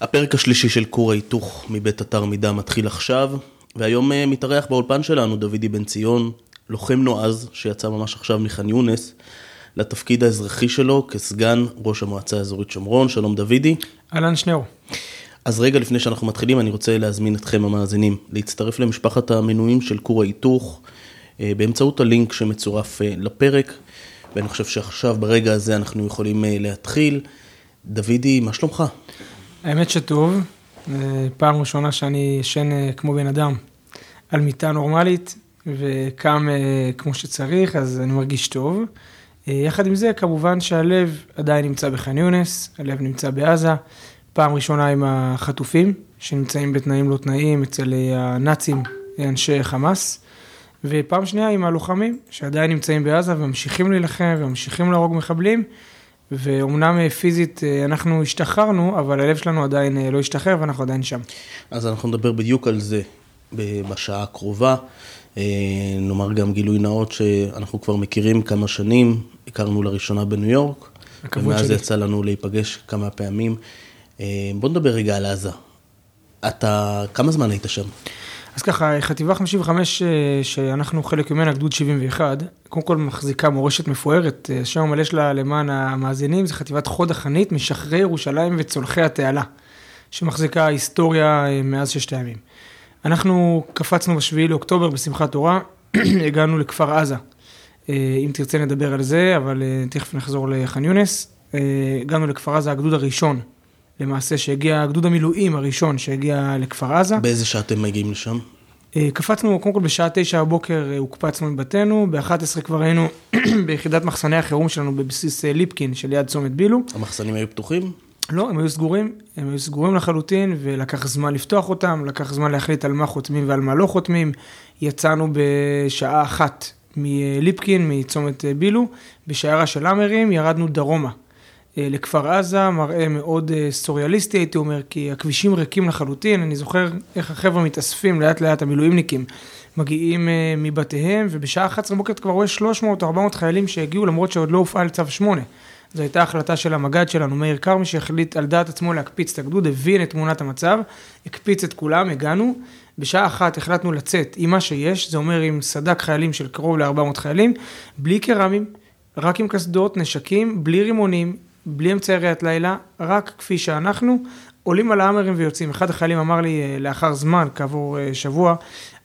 הפרק השלישי של כור ההיתוך מבית אתר מידע מתחיל עכשיו, והיום אה, מתארח באולפן שלנו דוידי בן ציון, לוחם נועז שיצא ממש עכשיו מח'אן יונס, לתפקיד האזרחי שלו כסגן ראש המועצה האזורית שומרון. שלום דוידי. אהלן שניאור. אז רגע לפני שאנחנו מתחילים, אני רוצה להזמין אתכם המאזינים להצטרף למשפחת המנויים של כור ההיתוך אה, באמצעות הלינק שמצורף אה, לפרק, ואני חושב שעכשיו ברגע הזה אנחנו יכולים להתחיל. דוידי, מה שלומך? האמת שטוב, פעם ראשונה שאני ישן אה, כמו בן אדם על מיטה נורמלית וקם אה, כמו שצריך, אז אני מרגיש טוב. אה, יחד עם זה, כמובן שהלב עדיין נמצא בח'אן יונס, הלב נמצא בעזה, פעם ראשונה עם החטופים, שנמצאים בתנאים לא תנאים אצל הנאצים, אנשי חמאס, ופעם שנייה עם הלוחמים, שעדיין נמצאים בעזה וממשיכים להילחם וממשיכים להרוג מחבלים. ואומנם אה, פיזית אה, אנחנו השתחררנו, אבל הלב שלנו עדיין אה, לא השתחרר ואנחנו עדיין שם. אז אנחנו נדבר בדיוק על זה בשעה הקרובה. נאמר גם גילוי נאות שאנחנו כבר מכירים כמה שנים, הכרנו לראשונה בניו יורק. ומאז שלי. יצא לנו להיפגש כמה פעמים. בוא נדבר רגע על עזה. אתה, כמה זמן היית שם? אז ככה, חטיבה 55, אה, שאנחנו חלק ממנה, גדוד 71, קודם כל מחזיקה מורשת מפוארת, אה, השם המלא שלה למען המאזינים, זה חטיבת חוד החנית, משחררי ירושלים וצולחי התעלה, שמחזיקה היסטוריה אה, מאז ששת הימים. אנחנו קפצנו בשביעי לאוקטובר בשמחת תורה, הגענו לכפר עזה. אם תרצה נדבר על זה, אבל תכף נחזור לח'אן יונס. הגענו לכפר עזה, הגדוד הראשון למעשה שהגיע, הגדוד המילואים הראשון שהגיע לכפר עזה. באיזה שעה אתם מגיעים לשם? אה, קפצנו, קודם כל בשעה תשע בבוקר אה, הוקפצנו מבתינו, ב-11 כבר היינו ביחידת מחסני החירום שלנו בבסיס אה, ליפקין שליד צומת בילו. המחסנים היו פתוחים? לא, הם היו סגורים, הם היו סגורים לחלוטין, ולקח זמן לפתוח אותם, לקח זמן להחליט על מה חותמים ועל מה לא חותמים. יצאנו בשעה אחת מליפקין, מצומת בילו, בשיירה של האמרים, ירדנו דרומה. אה, לכפר עזה, מראה מאוד אה, סוריאליסטי הייתי אומר, כי הכבישים ריקים לחלוטין, אני זוכר איך החבר'ה מתאספים לאט לאט, המילואימניקים, מגיעים אה, מבתיהם, ובשעה 11 בבוקר אתה כבר רואה 300 או 400 חיילים שהגיעו למרות שעוד לא הופעל צו 8. זו הייתה החלטה של המג"ד שלנו, מאיר כרמי, שהחליט על דעת עצמו להקפיץ את הגדוד, הבין את תמונת המצב, הקפיץ את כולם, הגענו. בשעה אחת החלטנו לצאת עם מה שיש, זה אומר עם סדק חיילים של קרוב ל-400 חיילים, בלי קרמים, רק עם קסדות, נשקים, בלי רימונים, בלי אמצעי ראיית לילה, רק כפי שאנחנו, עולים על האמרים ויוצאים. אחד החיילים אמר לי אה, לאחר זמן, כעבור אה, שבוע,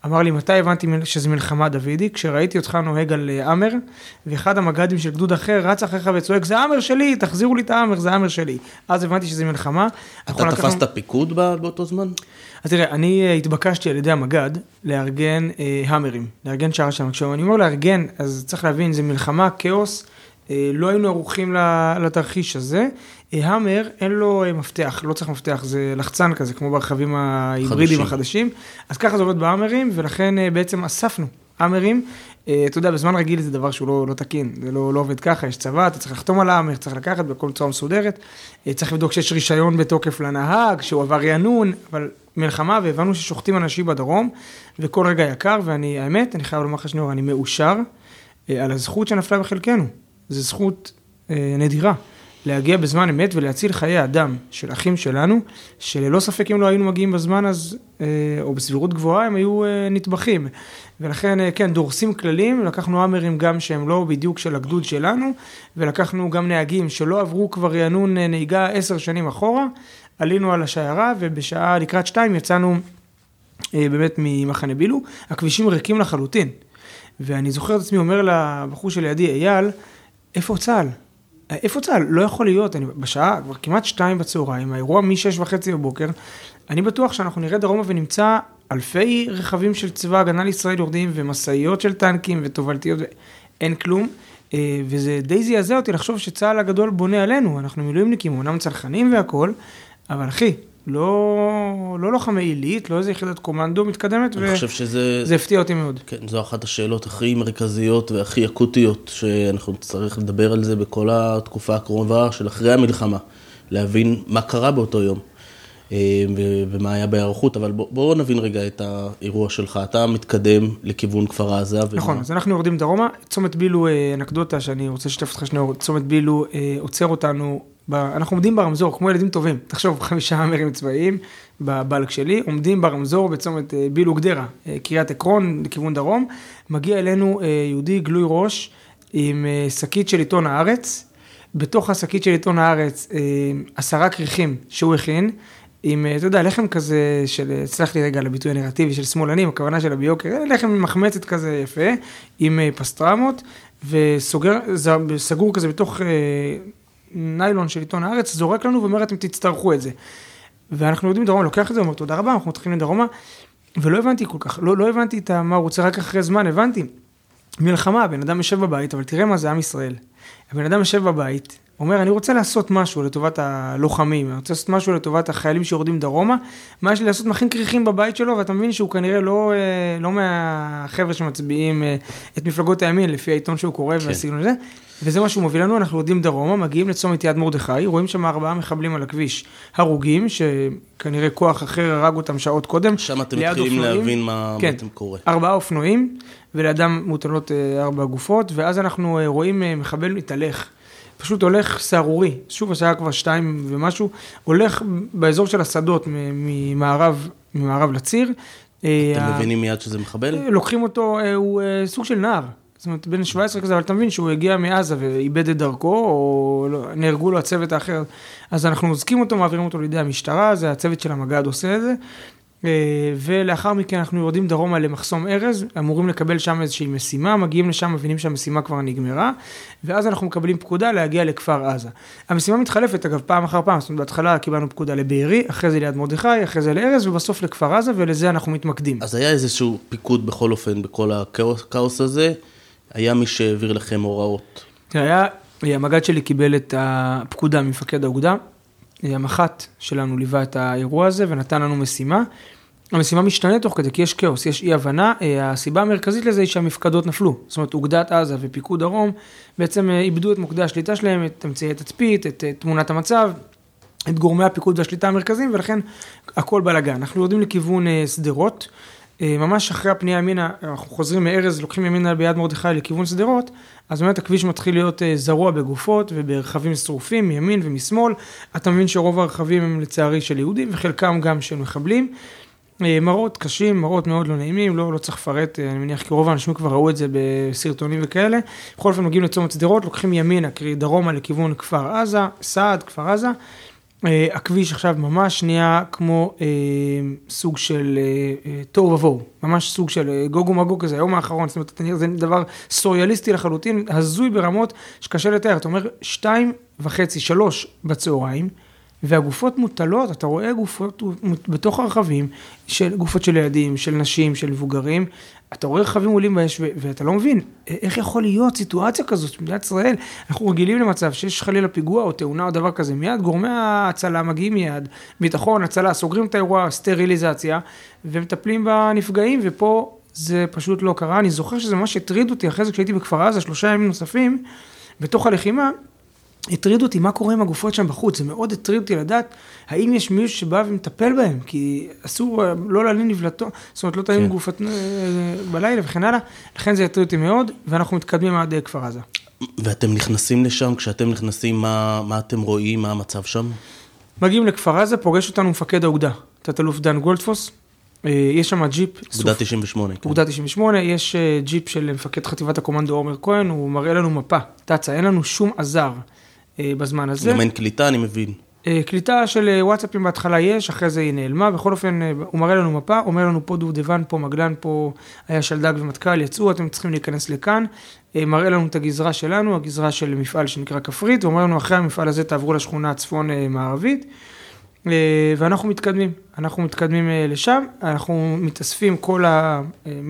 אמר לי, מתי הבנתי שזה מלחמה דוידי? כשראיתי אותך נוהג על האמר, אה, ואחד המג"דים של גדוד אחר רץ אחריך וצועק, זה האמר שלי, תחזירו לי את האמר, זה האמר שלי. אז הבנתי שזה מלחמה. אתה תפסת לקחנו... פיקוד באותו זמן? אז תראה, אני התבקשתי על ידי המג"ד לארגן אה, המרים, לארגן שער שם. כשאני אומר לארגן, אז צריך להבין, זה מלחמה, כאוס. אה, לא היינו ערוכים לתרחיש הזה. אה, המר, אין לו אה, מפתח, לא צריך מפתח, זה לחצן כזה, כמו ברכבים ההיברידיים החדשים. אז ככה זה עובד בהאמרים, ולכן בעצם אספנו האמרים. אתה יודע, בזמן רגיל זה דבר שהוא לא, לא תקין, זה לא, לא עובד ככה, יש צבא, אתה צריך לחתום על האמר, צריך לקחת בכל צורה מסודרת. צריך לבדוק שיש רישיון בתוקף לנהג, שהוא עבר רענון, אבל מלחמה, והבנו ששוחטים אנשים בדרום, וכל רגע יקר, ואני, האמת, אני חייב לומר לך שניאור, אני מאושר על הזכות שנפלה בחלקנו. זו זכות אה, נדירה. להגיע בזמן אמת ולהציל חיי אדם של אחים שלנו, שללא ספק אם לא היינו מגיעים בזמן אז, אה, או בסבירות גבוהה, הם היו אה, נטבחים. ולכן, אה, כן, דורסים כללים, לקחנו האמרים גם שהם לא בדיוק של הגדוד שלנו, ולקחנו גם נהגים שלא עברו כבר רענון נהיגה עשר שנים אחורה, עלינו על השיירה ובשעה לקראת שתיים יצאנו באמת ממחנה בילו, הכבישים ריקים לחלוטין. ואני זוכר את עצמי אומר לבחור שלידי, אייל, איפה צה"ל? איפה צה"ל? לא יכול להיות, אני בשעה, כבר כמעט שתיים בצהריים, האירוע משש וחצי בבוקר, אני בטוח שאנחנו נראה דרומה ונמצא אלפי רכבים של צבא הגנה לישראל יורדים, ומשאיות של טנקים ותובלתיות, אין כלום. אה, וזה די זעזע אותי לחשוב שצה"ל הגדול בונה עלינו, אנחנו מילואימניקים, אומנם צנחנים והכול, אבל אחי, לא, לא לוחמי עילית, לא איזה יחידת קומנדו מתקדמת, אני ו... חושב שזה... זה הפתיע אותי מאוד. כן, זו אחת השאלות הכי מרכזיות והכי אקוטיות, שאנחנו נצטרך לדבר על זה בכל התקופה הקרובה של אחרי המלחמה, להבין מה קרה באותו יום. אה, ומה היה בהיערכות, אבל בואו בוא נבין רגע את האירוע שלך. אתה מתקדם לכיוון כפר עזה. נכון, ומה... אז אנחנו יורדים דרומה. צומת בילו, אה, אנקדוטה שאני רוצה לשתף אותך שנייה, צומת בילו אה, עוצר אותנו אנחנו עומדים ברמזור, כמו ילדים טובים. תחשוב, חמישה האמרים צבאיים בבלק שלי, עומדים ברמזור בצומת אה, בילו גדרה, אה, קריית עקרון, לכיוון דרום. מגיע אלינו יהודי גלוי ראש עם שקית של עיתון הארץ. בתוך השקית של עיתון הארץ, עשרה כריכים שהוא הכין. עם, אתה יודע, לחם כזה של, סלח לי רגע על הביטוי הנרטיבי של שמאלנים, הכוונה של הביוקר, לחם מחמצת כזה יפה, עם פסטרמות, וסגור כזה בתוך ניילון של עיתון הארץ, זורק לנו ואומר, אתם תצטרכו את זה. ואנחנו יודעים דרומה, לוקח את זה, אומר, תודה רבה, אנחנו מתחילים לדרומה, ולא הבנתי כל כך, לא, לא הבנתי את מה הוא רוצה, רק אחרי זמן הבנתי. מלחמה, בן אדם יושב בבית, אבל תראה מה זה עם ישראל. הבן אדם יושב בבית, אומר, אני רוצה לעשות משהו לטובת הלוחמים, אני רוצה לעשות משהו לטובת החיילים שיורדים דרומה, מה יש לי לעשות? מכין כריכים בבית שלו, ואתה מבין שהוא כנראה לא, אה, לא מהחבר'ה שמצביעים אה, את מפלגות הימין, לפי העיתון שהוא קורא כן. והסגנון הזה, וזה מה שהוא מוביל לנו, אנחנו יורדים דרומה, מגיעים לצומת יד מרדכי, רואים שם ארבעה מחבלים על הכביש, הרוגים, שכנראה כוח אחר הרג אותם שעות קודם. שם אתם מתחילים להבין מה כן, אתם קורה. ארבעה אופנועים, ולידם מוטלות אה, ארבע גופות, ואז אנחנו רואים מחבל מתהלך. פשוט הולך סהרורי, שוב השעה כבר שתיים ומשהו, הולך באזור של השדות ממערב, ממערב לציר. אה, אתם מבינים מיד שזה מחבל? אה, לוקחים אותו, אה, הוא סוג של נער. זאת אומרת, בן 17 כזה, אבל אתה מבין שהוא הגיע מעזה ואיבד את דרכו, או לא, נהרגו לו הצוות האחר. אז אנחנו אוזקים אותו, מעבירים אותו לידי המשטרה, זה הצוות של המג"ד עושה את זה. אה, ולאחר מכן אנחנו יורדים דרומה למחסום ארז, אמורים לקבל שם איזושהי משימה, מגיעים לשם, מבינים שהמשימה כבר נגמרה, ואז אנחנו מקבלים פקודה להגיע לכפר עזה. המשימה מתחלפת אגב פעם אחר פעם, זאת אומרת בהתחלה קיבלנו פקודה לבארי, אחרי זה ליד מרדכי, אחרי זה לארז, ובסוף לכפר עזה, ולזה אנחנו מתמקדים. אז היה איזשהו פיקוד בכל אופן בכל הכאוס הזה, היה מי שהעביר לכם הוראות. היה, המג"ד שלי קיבל את הפקודה ממפקד האוגדה. המח"ט שלנו ליווה את האירוע הזה ונתן לנו משימה. המשימה משתנה תוך כדי, כי יש כאוס, יש אי הבנה. אה, הסיבה המרכזית לזה היא שהמפקדות נפלו. זאת אומרת, אוגדת עזה ופיקוד דרום בעצם אה, איבדו את מוקדי השליטה שלהם, את אמצעי התצפית, את, את תמונת המצב, את גורמי הפיקוד והשליטה המרכזיים, ולכן הכל בלאגן. אנחנו יורדים לכיוון אה, שדרות. ממש אחרי הפנייה ימינה, אנחנו חוזרים מארז, לוקחים ימינה ביד מרדכי לכיוון שדרות, אז באמת הכביש מתחיל להיות אה, זרוע בגופות וברכבים שרופים מימין ומשמאל. אתה מבין שרוב הרכבים הם לצערי של יהודים וחלקם גם של מחבלים. אה, מראות קשים, מראות מאוד לא נעימים, לא, לא צריך לפרט, אה, אני מניח כי רוב האנשים כבר ראו את זה בסרטונים וכאלה. בכל אופן מגיעים לצומת שדרות, לוקחים ימינה, קרי דרומה לכיוון כפר עזה, סעד, כפר עזה. אה, הכביש עכשיו ממש נהיה כמו אה, סוג של אה, תוהו ובוהו, ממש סוג של גוג ומגוג כזה, היום האחרון, זאת אומרת, זה דבר סוריאליסטי לחלוטין, הזוי ברמות שקשה לתאר, אתה אומר, שתיים וחצי, שלוש בצהריים, והגופות מוטלות, אתה רואה גופות בתוך הרכבים, של גופות של ילדים, של נשים, של מבוגרים, אתה רואה רכבים עולים באש ואתה לא מבין, איך יכול להיות סיטואציה כזאת במדינת ישראל? אנחנו רגילים למצב שיש חלילה פיגוע או תאונה או דבר כזה, מיד גורמי ההצלה מגיעים מיד, ביטחון, הצלה, סוגרים את האירוע, סטריליזציה, ומטפלים בנפגעים, ופה זה פשוט לא קרה. אני זוכר שזה ממש הטריד אותי אחרי זה כשהייתי בכפר עזה, שלושה ימים נוספים, בתוך הלחימה, הטריד אותי מה קורה עם הגופות שם בחוץ, זה מאוד הטריד אותי לדעת האם יש מישהו שבא ומטפל בהם, כי אסור לא להלין נבלתו, זאת אומרת לא תלין כן. גופות אה, בלילה וכן הלאה, לכן זה הטריד אותי מאוד, ואנחנו מתקדמים עד אה, כפר עזה. ואתם נכנסים לשם, כשאתם נכנסים, מה, מה אתם רואים, מה המצב שם? מגיעים לכפר עזה, פוגש אותנו מפקד האוגדה, תת-אלוף דן גולדפוס, אה, יש שם ג'יפ. אוגדה 98. כן. אוגדה 98, יש ג'יפ של מפקד חטיבת הקומנדו עומר כהן, הוא מראה לנו מפה, תצה, אין לנו שום עזר. אה, בזמן הזה. גם אין קליטה, אני מבין. אה, קליטה של אה, וואטסאפים בהתחלה יש, אחרי זה היא נעלמה, בכל אופן הוא מראה לנו מפה, אומר לנו פה דובדבן, פה מגלן, פה היה שלדג ומטכ"ל, יצאו, אתם צריכים להיכנס לכאן, מראה לנו את הגזרה שלנו, הגזרה של מפעל שנקרא כפרית, ואומר לנו אחרי המפעל הזה תעברו לשכונה הצפון מערבית. אה, ואנחנו מתקדמים, אנחנו מתקדמים אה, לשם, אנחנו מתאספים כל אה,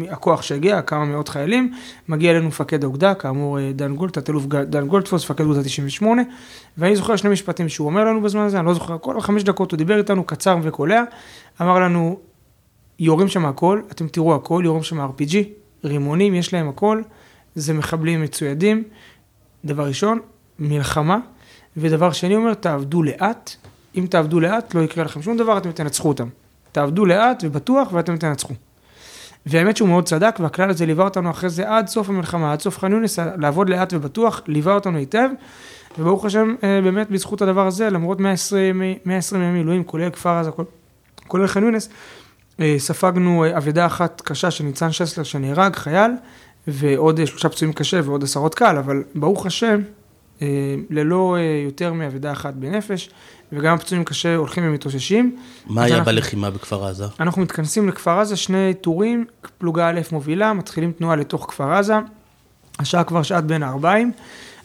הכוח שהגיע, כמה מאות חיילים, מגיע אלינו מפקד האוגדה, כאמור דן גולד, תת-אלוף דן גולדפוס, מפקד אוגדה 98, ואני זוכר שני משפטים שהוא אומר לנו בזמן הזה, אני לא זוכר, כל חמש דקות הוא דיבר איתנו, קצר וקולע, אמר לנו, יורים שם הכל, אתם תראו הכל, יורים שם RPG, רימונים, יש להם הכל, זה מחבלים מצוידים, דבר ראשון, מלחמה, ודבר שני אומר, תעבדו לאט, אם תעבדו לאט, לא יקרה לכם שום דבר, אתם תנצחו אותם. תעבדו לאט ובטוח ואתם תנצחו. והאמת שהוא מאוד צדק, והכלל הזה ליווה אותנו אחרי זה עד סוף המלחמה, עד סוף ח'אן יונס, לעבוד לאט ובטוח, ליווה אותנו היטב, וברוך השם, אה, באמת בזכות הדבר הזה, למרות 120, 120 ימים מילואים, כולל כפר עזה, כולל ח'אן יונס, אה, ספגנו אה, אבדה אחת קשה של ניצן שסלר שנהרג, חייל, ועוד שלושה פצועים קשה ועוד עשרות קל, אבל ברוך השם, ללא יותר מאבדה אחת בנפש, וגם הפצועים קשה הולכים ומתאוששים. מה היה אנחנו, בלחימה בכפר עזה? אנחנו מתכנסים לכפר עזה, שני טורים, פלוגה א' מובילה, מתחילים תנועה לתוך כפר עזה, השעה כבר שעת בין הארבעים,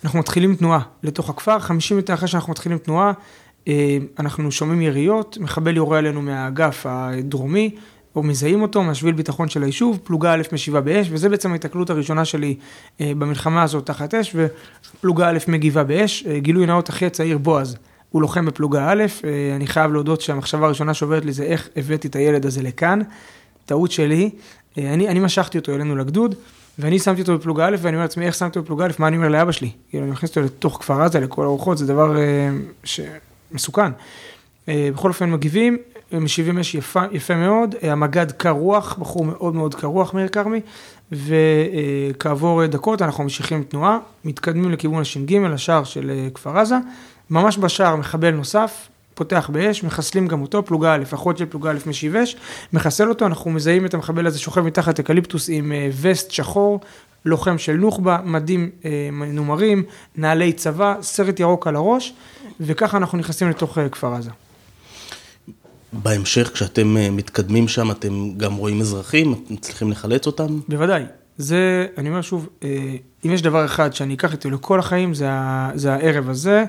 אנחנו מתחילים תנועה לתוך הכפר, חמישים מטר אחרי שאנחנו מתחילים תנועה, אה, אנחנו שומעים יריות, מחבל יורה עלינו מהאגף הדרומי, או מזהים אותו מהשביל ביטחון של היישוב, פלוגה א' משיבה באש, וזה בעצם ההתקלות הראשונה שלי אה, במלחמה הזאת תחת אש, ופלוגה א' מגיבה באש, אה, גילוי נאות אחי הצעיר בועז. הוא לוחם בפלוגה א', אה, אני חייב להודות שהמחשבה הראשונה שעוברת לי זה איך הבאתי את הילד הזה לכאן, טעות שלי, אני, אני משכתי אותו אלינו לגדוד, ואני שמתי אותו בפלוגה א', ואני אומר לעצמי, איך שמתי אותו בפלוגה א', מה אני אומר לאבא שלי? כאילו, אני מכניס אותו לתוך כפר עזה, לכל הרוחות, זה דבר אה, מסוכן. בכל אופן מגיבים, משיבים אש יפה, יפה מאוד, המג"ד קר רוח, בחור מאוד מאוד קר רוח, מאיר כרמי, וכעבור דקות אנחנו ממשיכים תנועה, מתקדמים לכיוון הש"ג, השער של כפר עזה, ממש בשער מחבל נוסף, פותח באש, מחסלים גם אותו, פלוגה א', החוד של פלוגה א' משיב אש, מחסל אותו, אנחנו מזהים את המחבל הזה שוכב מתחת אקליפטוס עם אה, וסט שחור, לוחם של נוח'בה, מדים אה, מנומרים, נעלי צבא, סרט ירוק על הראש, וככה אנחנו נכנסים לתוך אה, כפר עזה. בהמשך, כשאתם מתקדמים שם, אתם גם רואים אזרחים, אתם צריכים לחלץ אותם? בוודאי. זה, אני אומר שוב, אם יש דבר אחד שאני אקח איתי לכל החיים, זה, זה הערב הזה.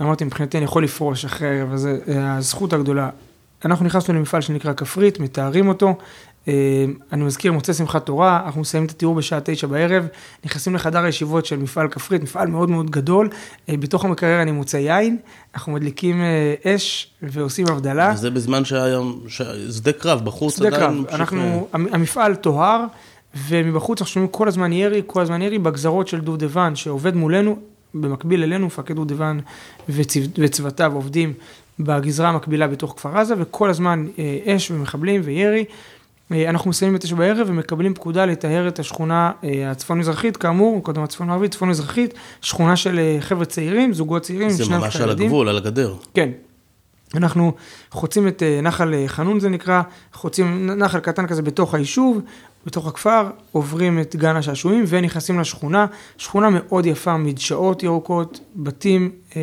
אמרתי, מבחינתי אני יכול לפרוש אחרי הערב הזה, הזכות הגדולה. אנחנו נכנסנו למפעל שנקרא כפרית, מתארים אותו. אה, אני מזכיר, מוצא שמחת תורה, אנחנו מסיימים את התיאור בשעה תשע בערב, נכנסים לחדר הישיבות של מפעל כפרית, מפעל מאוד מאוד גדול, אה, בתוך המקרר אני מוצא יין, אנחנו מדליקים אה, אש ועושים הבדלה. וזה בזמן שהיה שדה קרב, בחוץ שדה קרב, אנחנו, המפעל טוהר, ומבחוץ אנחנו שומעים כל הזמן ירי, כל הזמן ירי בגזרות של דובדבן שעובד מולנו, במקביל אלינו, מפקד דובדבן וצוותיו עובדים בגזרה המקבילה בתוך כפר עזה, וכל הזמן אש ומחבלים וירי. אה, אנחנו מסיימים בתשע בערב ומקבלים פקודה לטהר את השכונה אה, הצפון-מזרחית, כאמור, קודם הצפון-מערבית, צפון-מזרחית, שכונה של חבר'ה צעירים, זוגות צעירים, זה ממש על הגבול, על הגדר. כן. אנחנו חוצים את נחל חנון זה נקרא, חוצים נחל קטן כזה בתוך היישוב, בתוך הכפר, עוברים את גן השעשועים ונכנסים לשכונה, שכונה מאוד יפה, מדשאות ירוקות, בתים אה,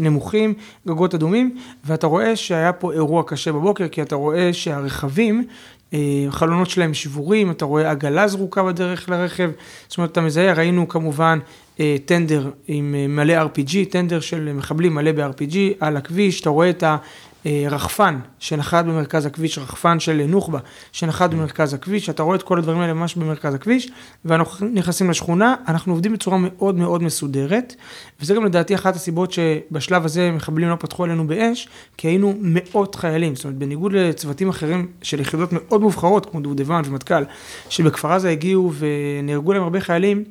נמוכים, גגות אדומים, ואתה רואה שהיה פה אירוע קשה בבוקר, כי אתה רואה שהרכבים, אה, חלונות שלהם שבורים, אתה רואה עגלה זרוקה בדרך לרכב, זאת אומרת, אתה מזהה, ראינו כמובן אה, טנדר עם אה, מלא RPG, טנדר של מחבלים מלא ב-RPG על הכביש, אתה רואה את ה... אה, רחפן שנחת במרכז הכביש, רחפן של נוח'בה שנחת במרכז הכביש, אתה רואה את כל הדברים האלה ממש במרכז הכביש, ואנחנו נכנסים לשכונה, אנחנו עובדים בצורה מאוד מאוד מסודרת, וזה גם לדעתי אחת הסיבות שבשלב הזה מחבלים לא פתחו עלינו באש, כי היינו מאות חיילים, זאת אומרת בניגוד לצוותים אחרים של יחידות מאוד מובחרות, כמו דובדבן ומטכ"ל, שבכפר עזה הגיעו ונהרגו להם הרבה חיילים,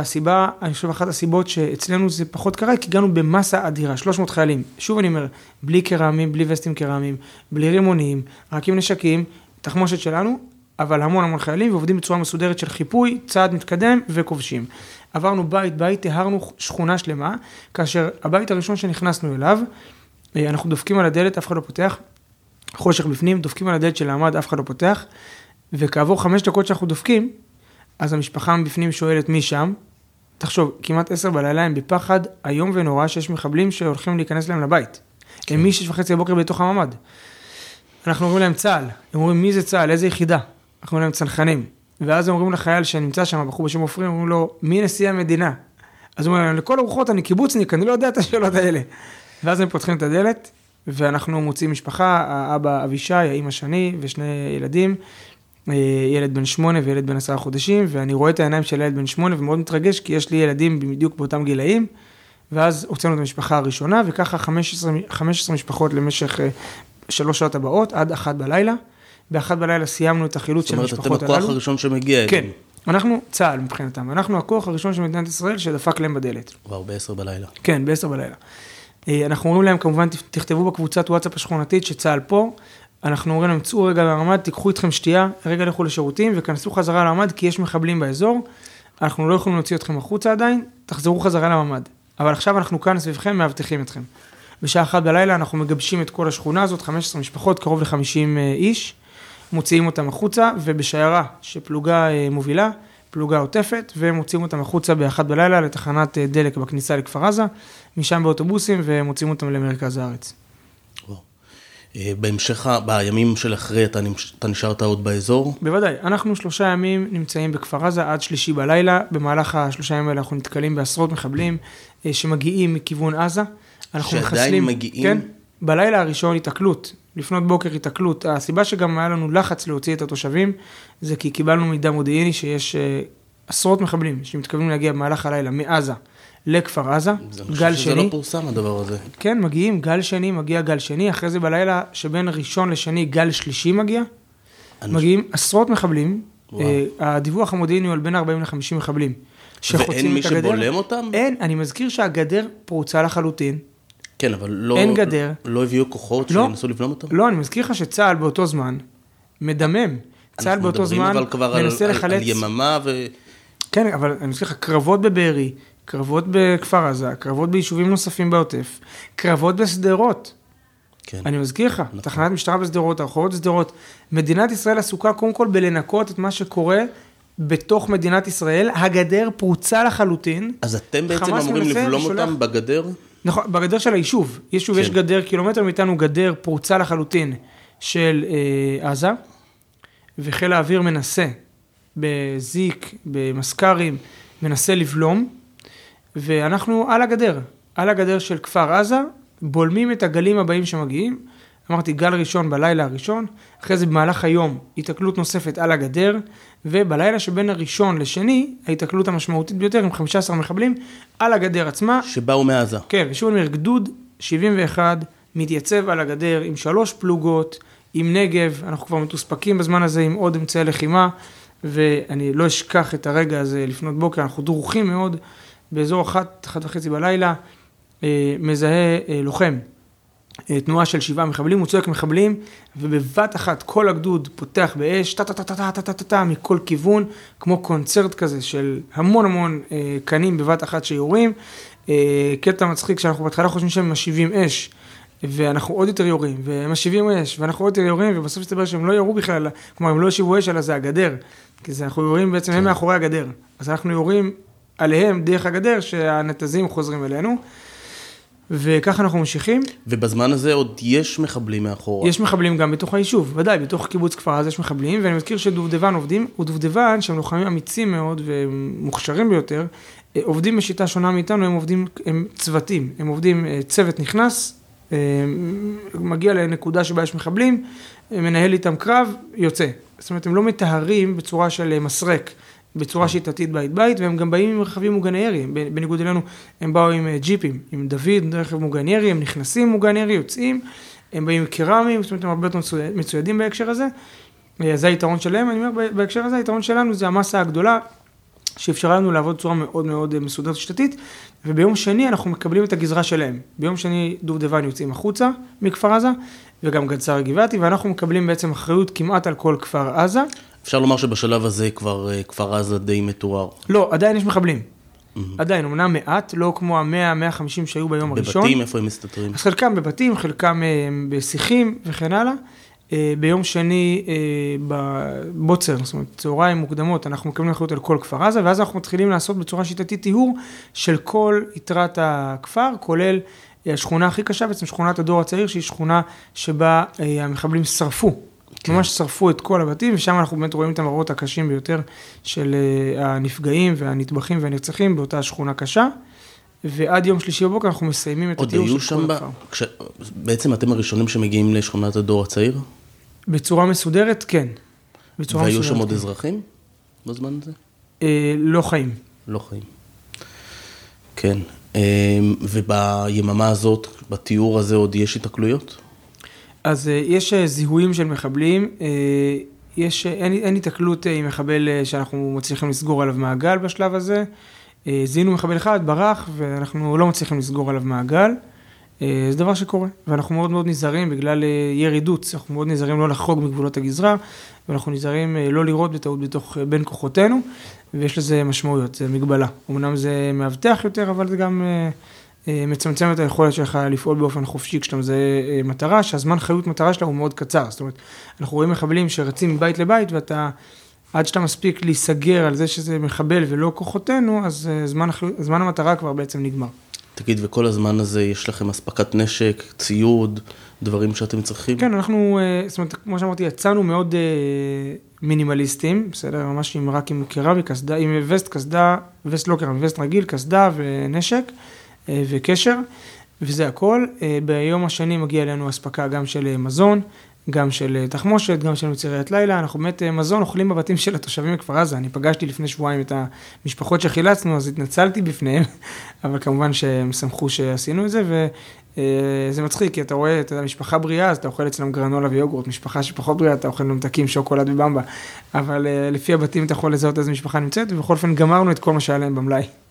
הסיבה, אני חושב אחת הסיבות שאצלנו זה פחות קרה, כי הגענו במסה אדירה, 300 חיילים. שוב אני אומר, בלי קרמים, בלי וסטים קרמיים, בלי רימונים, רק עם נשקים, תחמושת שלנו, אבל המון המון חיילים ועובדים בצורה מסודרת של חיפוי, צעד מתקדם וכובשים. עברנו בית בית, טהרנו שכונה שלמה, כאשר הבית הראשון שנכנסנו אליו, אה, אנחנו דופקים על הדלת, אף אחד לא פותח, חושך בפנים, דופקים על הדלת של העמד, אף אחד לא פותח, וכעבור חמש דקות שאנחנו דופקים, אז המשפחה מבפנים שואלת מי שם. תחשוב, כמעט עשר בלילה הם בפחד איום ונורא שיש מחבלים שהולכים להיכנס להם לבית. כן. הם משש וחצי בבוקר בתוך הממ"ד. אנחנו אומרים להם צה"ל, הם אומרים מי זה צה"ל, איזה יחידה? אנחנו אומרים להם צנחנים. ואז הם אומרים לחייל שנמצא שם, בחור בשם עופרים, אומרים לו, מי נשיא המדינה? אז הוא אומר להם, לכל הרוחות אני קיבוצניק, אני לא יודע את השאלות האלה. ואז הם פותחים את הדלת, ואנחנו מוצאים משפחה, האבא אבישי, האמא שני ושני ילדים, ילד בן שמונה וילד בן עשרה חודשים, ואני רואה את העיניים של ילד בן שמונה ומאוד מתרגש, כי יש לי ילדים בדיוק באותם גילאים, ואז הוצאנו את המשפחה הראשונה, וככה 15, 15 משפחות למשך אה, שלוש שעות הבאות, עד אחת בלילה. באחת בלילה סיימנו את החילוץ של המשפחות הללו. זאת אומרת, אתם הכוח הראשון שמגיע כן, אנחנו צה"ל מבחינתם, אנחנו הכוח הראשון של מדינת ישראל שדפק להם בדלת. כבר בעשר בלילה. כן, בעשר בלילה. אה, אנחנו אומרים להם, כמובן, תכתבו בקבוצת וואטסאפ השכונתית שצה"ל פה, אנחנו אומרים להם, צאו רגע לממ"ד, תיקחו איתכם שתייה, רגע לכו לשירותים וכנסו חזרה לממ"ד כי יש מחבלים באזור, אנחנו לא יכולים להוציא אתכם החוצה עדיין, תחזרו חזרה לממ"ד. אבל עכשיו אנחנו כאן סביבכם, מאבטחים אתכם. בשעה אחת בלילה אנחנו מגבשים את כל השכונה הזאת, 15 משפחות, קרוב ל-50 אה, איש, מוציאים אותם החוצה, ובשיירה שפלוגה אה, מובילה, פלוגה עוטפת, ומוציאים אותם החוצה באחת בלילה לתחנת אה, דלק בכניסה לכפר עזה, משם באוטובוסים, ומוציאים אותם למרכז הארץ. בהמשך, בימים של אחרי, אתה, אתה נשארת עוד באזור? בוודאי. אנחנו שלושה ימים נמצאים בכפר עזה עד שלישי בלילה. במהלך השלושה ימים האלה אנחנו נתקלים בעשרות מחבלים שמגיעים מכיוון עזה. אנחנו שעדיין מחסלים, מגיעים? כן, בלילה הראשון התקלות, לפנות בוקר התקלות. הסיבה שגם היה לנו לחץ להוציא את התושבים, זה כי קיבלנו מידע מודיעיני שיש uh, עשרות מחבלים שמתכוונים להגיע במהלך הלילה מעזה לכפר עזה, גל שני. זה לא פורסם הדבר הזה. כן, מגיעים, גל שני, מגיע גל שני, אחרי זה בלילה שבין ראשון לשני גל שלישי מגיע. מגיעים עשרות מחבלים, uh, הדיווח המודיעיני הוא על בין 40 ל-50 מחבלים. ואין מי שבולם אותם? אין, אני מזכיר שהגדר פרוצה לחלוטין. כן, אבל לא... אין גדר. לא הביאו כוחות לא, שינסו לבלום אותם? לא, אני מזכיר לך שצה"ל באותו זמן מדמם. צה"ל באותו זמן מנסה לחלץ... אנחנו מדברים אבל כבר על, על יממה ו... כן, אבל אני מזכיר לך, קרבות בבארי, קרבות בכפר עזה, קרבות ביישובים נוספים בעוטף, קרבות בשדרות. כן. אני מזכיר לך, נכון. תחנת משטרה בשדרות, הרחובות בשדרות. מדינת ישראל עסוקה קודם כל בלנקות את מה שקורה בתוך מדינת ישראל, הגדר פרוצה לחלוטין. אז אתם בעצם אמורים לבלום ושולח... אותם בגדר? נכון, בגדר של היישוב. יישוב, כן. יש גדר, קילומטר מאיתנו גדר פרוצה לחלוטין של אה, עזה, וחיל האוויר מנסה בזיק, במסקרים, מנסה לבלום, ואנחנו על הגדר, על הגדר של כפר עזה, בולמים את הגלים הבאים שמגיעים. אמרתי, גל ראשון בלילה הראשון, אחרי זה במהלך היום התקלות נוספת על הגדר, ובלילה שבין הראשון לשני, ההתקלות המשמעותית ביותר עם 15 מחבלים על הגדר עצמה. שבאו מעזה. כן, ושוב אני אומר, גדוד 71 מתייצב על הגדר עם שלוש פלוגות, עם נגב, אנחנו כבר מתוספקים בזמן הזה עם עוד אמצעי לחימה, ואני לא אשכח את הרגע הזה לפנות בוקר, אנחנו דרוכים מאוד, באזור אחת, אחת וחצי בלילה, אה, מזהה אה, לוחם אה, תנועה של שבעה מחבלים, הוא צועק מחבלים, ובבת אחת כל הגדוד פותח באש, טה-טה-טה-טה-טה-טה-טה מכל כיוון, כמו קונצרט כזה של המון המון אה, קנים בבת אחת שיורים. אה, קטע מצחיק שאנחנו בהתחלה חושבים שהם משיבים אש, ואנחנו עוד יותר יורים, והם משיבים אש, ואנחנו עוד יותר יורים, ובסוף מסתבר שהם לא ירו בכלל, כלומר הם לא השיבו אש, אלא זה הגדר, כי זה, אנחנו יורים בעצם, הם כן. מאחורי הגדר. אז אנחנו יורים עליהם דרך הגדר, שהנתזים חוזרים אלינו. וככה אנחנו ממשיכים. ובזמן הזה עוד יש מחבלים מאחורה. יש מחבלים גם בתוך היישוב, ודאי, בתוך קיבוץ כפר עזה יש מחבלים, ואני מזכיר שדובדבן עובדים, ודובדבן, שהם לוחמים אמיצים מאוד ומוכשרים ביותר, אה, עובדים בשיטה שונה מאיתנו, הם עובדים, הם צוותים, הם עובדים, אה, צוות נכנס, אה, מגיע לנקודה שבה יש מחבלים, מנהל איתם קרב, יוצא. זאת אומרת, הם לא מטהרים בצורה של מסרק. בצורה שיטתית בית בית, והם גם באים עם רכבים מוגני ירי, בניגוד אלינו, הם באו עם אה, ג'יפים, עם דוד, רכב מוגן ירי, הם נכנסים מוגן ירי, יוצאים, הם באים עם קרמים, זאת אומרת, הם הרבה יותר מצוידים בהקשר הזה. אה, זה היתרון שלהם, אני אומר, בהקשר הזה היתרון שלנו זה המסה הגדולה, שאפשרה לנו לעבוד בצורה מאוד מאוד אה, מסודרת ושיטתית, וביום שני אנחנו מקבלים את הגזרה שלהם. ביום שני דובדבן יוצאים החוצה מכפר עזה, וגם גדסר גבעתי, ואנחנו מקבלים בעצם אחריות כמעט על כל כפר עזה. אפשר לומר שבשלב הזה כבר אה, כפר עזה די מתואר. לא, עדיין יש מחבלים. Mm-hmm. עדיין, אמנם מעט, לא כמו המאה, 150 שהיו ביום בבתים, הראשון. בבתים, איפה הם מסתתרים? אז חלקם בבתים, חלקם אה, בשיחים וכן הלאה. אה, ביום שני בבוצר, זאת אומרת, צהריים מוקדמות, אנחנו מקבלים אחריות על כל כפר עזה, ואז אנחנו מתחילים לעשות בצורה שיטתית טיהור של כל יתרת הכפר, כולל השכונה הכי קשה, בעצם שכונת הדור הצעיר, שהיא שכונה שבה המחבלים שרפו כן. ממש שרפו את כל הבתים, ושם אנחנו באמת רואים את המראות הקשים ביותר של uh, הנפגעים והנטבחים והנרצחים באותה שכונה קשה. ועד יום שלישי בבוקר אנחנו מסיימים את הטיול של כל הכפר. כש... בעצם אתם הראשונים שמגיעים לשכונת הדור הצעיר? בצורה מסודרת, כן. בצורה והיו מסודרת, שם עוד כן. אזרחים בזמן הזה? Uh, לא חיים. לא חיים. כן. Uh, וביממה הזאת, בתיאור הזה עוד יש התקלויות? אז אה, יש אה, זיהויים של מחבלים, אה, יש, אין, אין התקלות עם מחבל שאנחנו מצליחים לסגור עליו מעגל בשלב הזה. זיהינו מחבל אחד, ברח, ואנחנו לא מצליחים לסגור עליו מעגל. זה דבר שקורה, ואנחנו מאוד מאוד נזהרים בגלל ירי דוץ, אנחנו מאוד נזהרים לא לחרוג מגבולות הגזרה, ואנחנו נזהרים לא לראות בטעות בתוך, בין כוחותינו, ויש לזה משמעויות, זה מגבלה. אמנם זה מאבטח יותר, אבל זה גם מצמצם את היכולת שלך לפעול באופן חופשי כשאתה מזהה מטרה, שהזמן חיות מטרה שלה הוא מאוד קצר. זאת אומרת, אנחנו רואים מחבלים שרצים מבית לבית, ואתה, עד שאתה מספיק להיסגר על זה שזה מחבל ולא כוחותינו, אז זמן, זמן המטרה כבר בעצם נגמר. תגיד, וכל הזמן הזה יש לכם אספקת נשק, ציוד, דברים שאתם צריכים? כן, אנחנו, זאת אומרת, כמו שאמרתי, יצאנו מאוד מינימליסטים, בסדר? ממש עם, רק עם קרמי, קסדה, עם וסט, קסדה, וסט לא קרמי, וסט רגיל, קסדה ונשק. וקשר, וזה הכל. ביום השני מגיע אלינו אספקה גם של מזון, גם של תחמושת, גם של מציריית לילה. אנחנו באמת מזון אוכלים בבתים של התושבים מכפר עזה. אני פגשתי לפני שבועיים את המשפחות שחילצנו, אז התנצלתי בפניהם, אבל כמובן שהם שמחו שעשינו את זה, וזה מצחיק, כי אתה רואה את המשפחה בריאה, אז אתה אוכל אצלם גרנולה ויוגורט, משפחה שפחות בריאה, אתה אוכל ממתקים, שוקולד ובמבה, אבל לפי הבתים אתה יכול לזהות איזה משפחה נמצאת, ובכל אופן גמרנו את כל מה שהיה להם במלאי.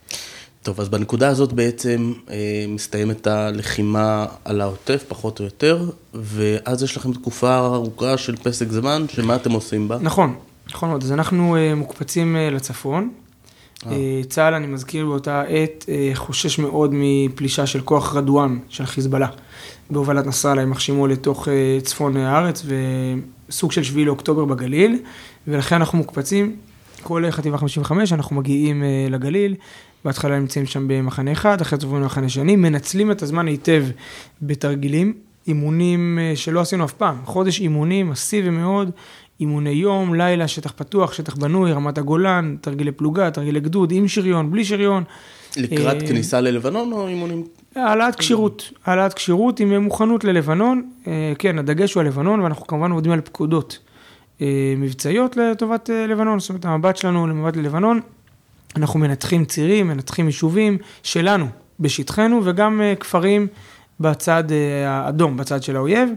טוב, אז בנקודה הזאת בעצם אה, מסתיימת הלחימה על העוטף, פחות או יותר, ואז יש לכם תקופה ארוכה של פסק זמן, שמה אתם עושים בה? נכון, נכון מאוד. אז אנחנו אה, מוקפצים אה, לצפון. אה. צה"ל, אני מזכיר באותה עת, חושש מאוד מפלישה של כוח רדואן של חיזבאללה. בהובלת נסראללה, יימח שמו לתוך צפון הארץ, וסוג של שביעי לאוקטובר בגליל, ולכן אנחנו מוקפצים. כל חטיבה 55, אנחנו מגיעים לגליל, בהתחלה נמצאים שם במחנה אחד, אחרי זה עוברים למחנה שני, מנצלים את הזמן היטב בתרגילים, אימונים אה, שלא עשינו אף פעם, חודש אימונים מסיבי מאוד, אימוני יום, לילה, שטח פתוח, שטח בנוי, רמת הגולן, תרגילי פלוגה, תרגילי גדוד, עם שריון, בלי שריון. לקראת כניסה ללבנון או אימונים? העלאת כשירות, העלאת כשירות עם מוכנות ללבנון, כן, הדגש הוא על לבנון, ואנחנו כמובן עובדים על פקודות. מבצעיות לטובת לבנון, זאת אומרת המבט שלנו למבט ללבנון, אנחנו מנתחים צירים, מנתחים יישובים שלנו, בשטחנו, וגם כפרים בצד האדום, בצד של האויב,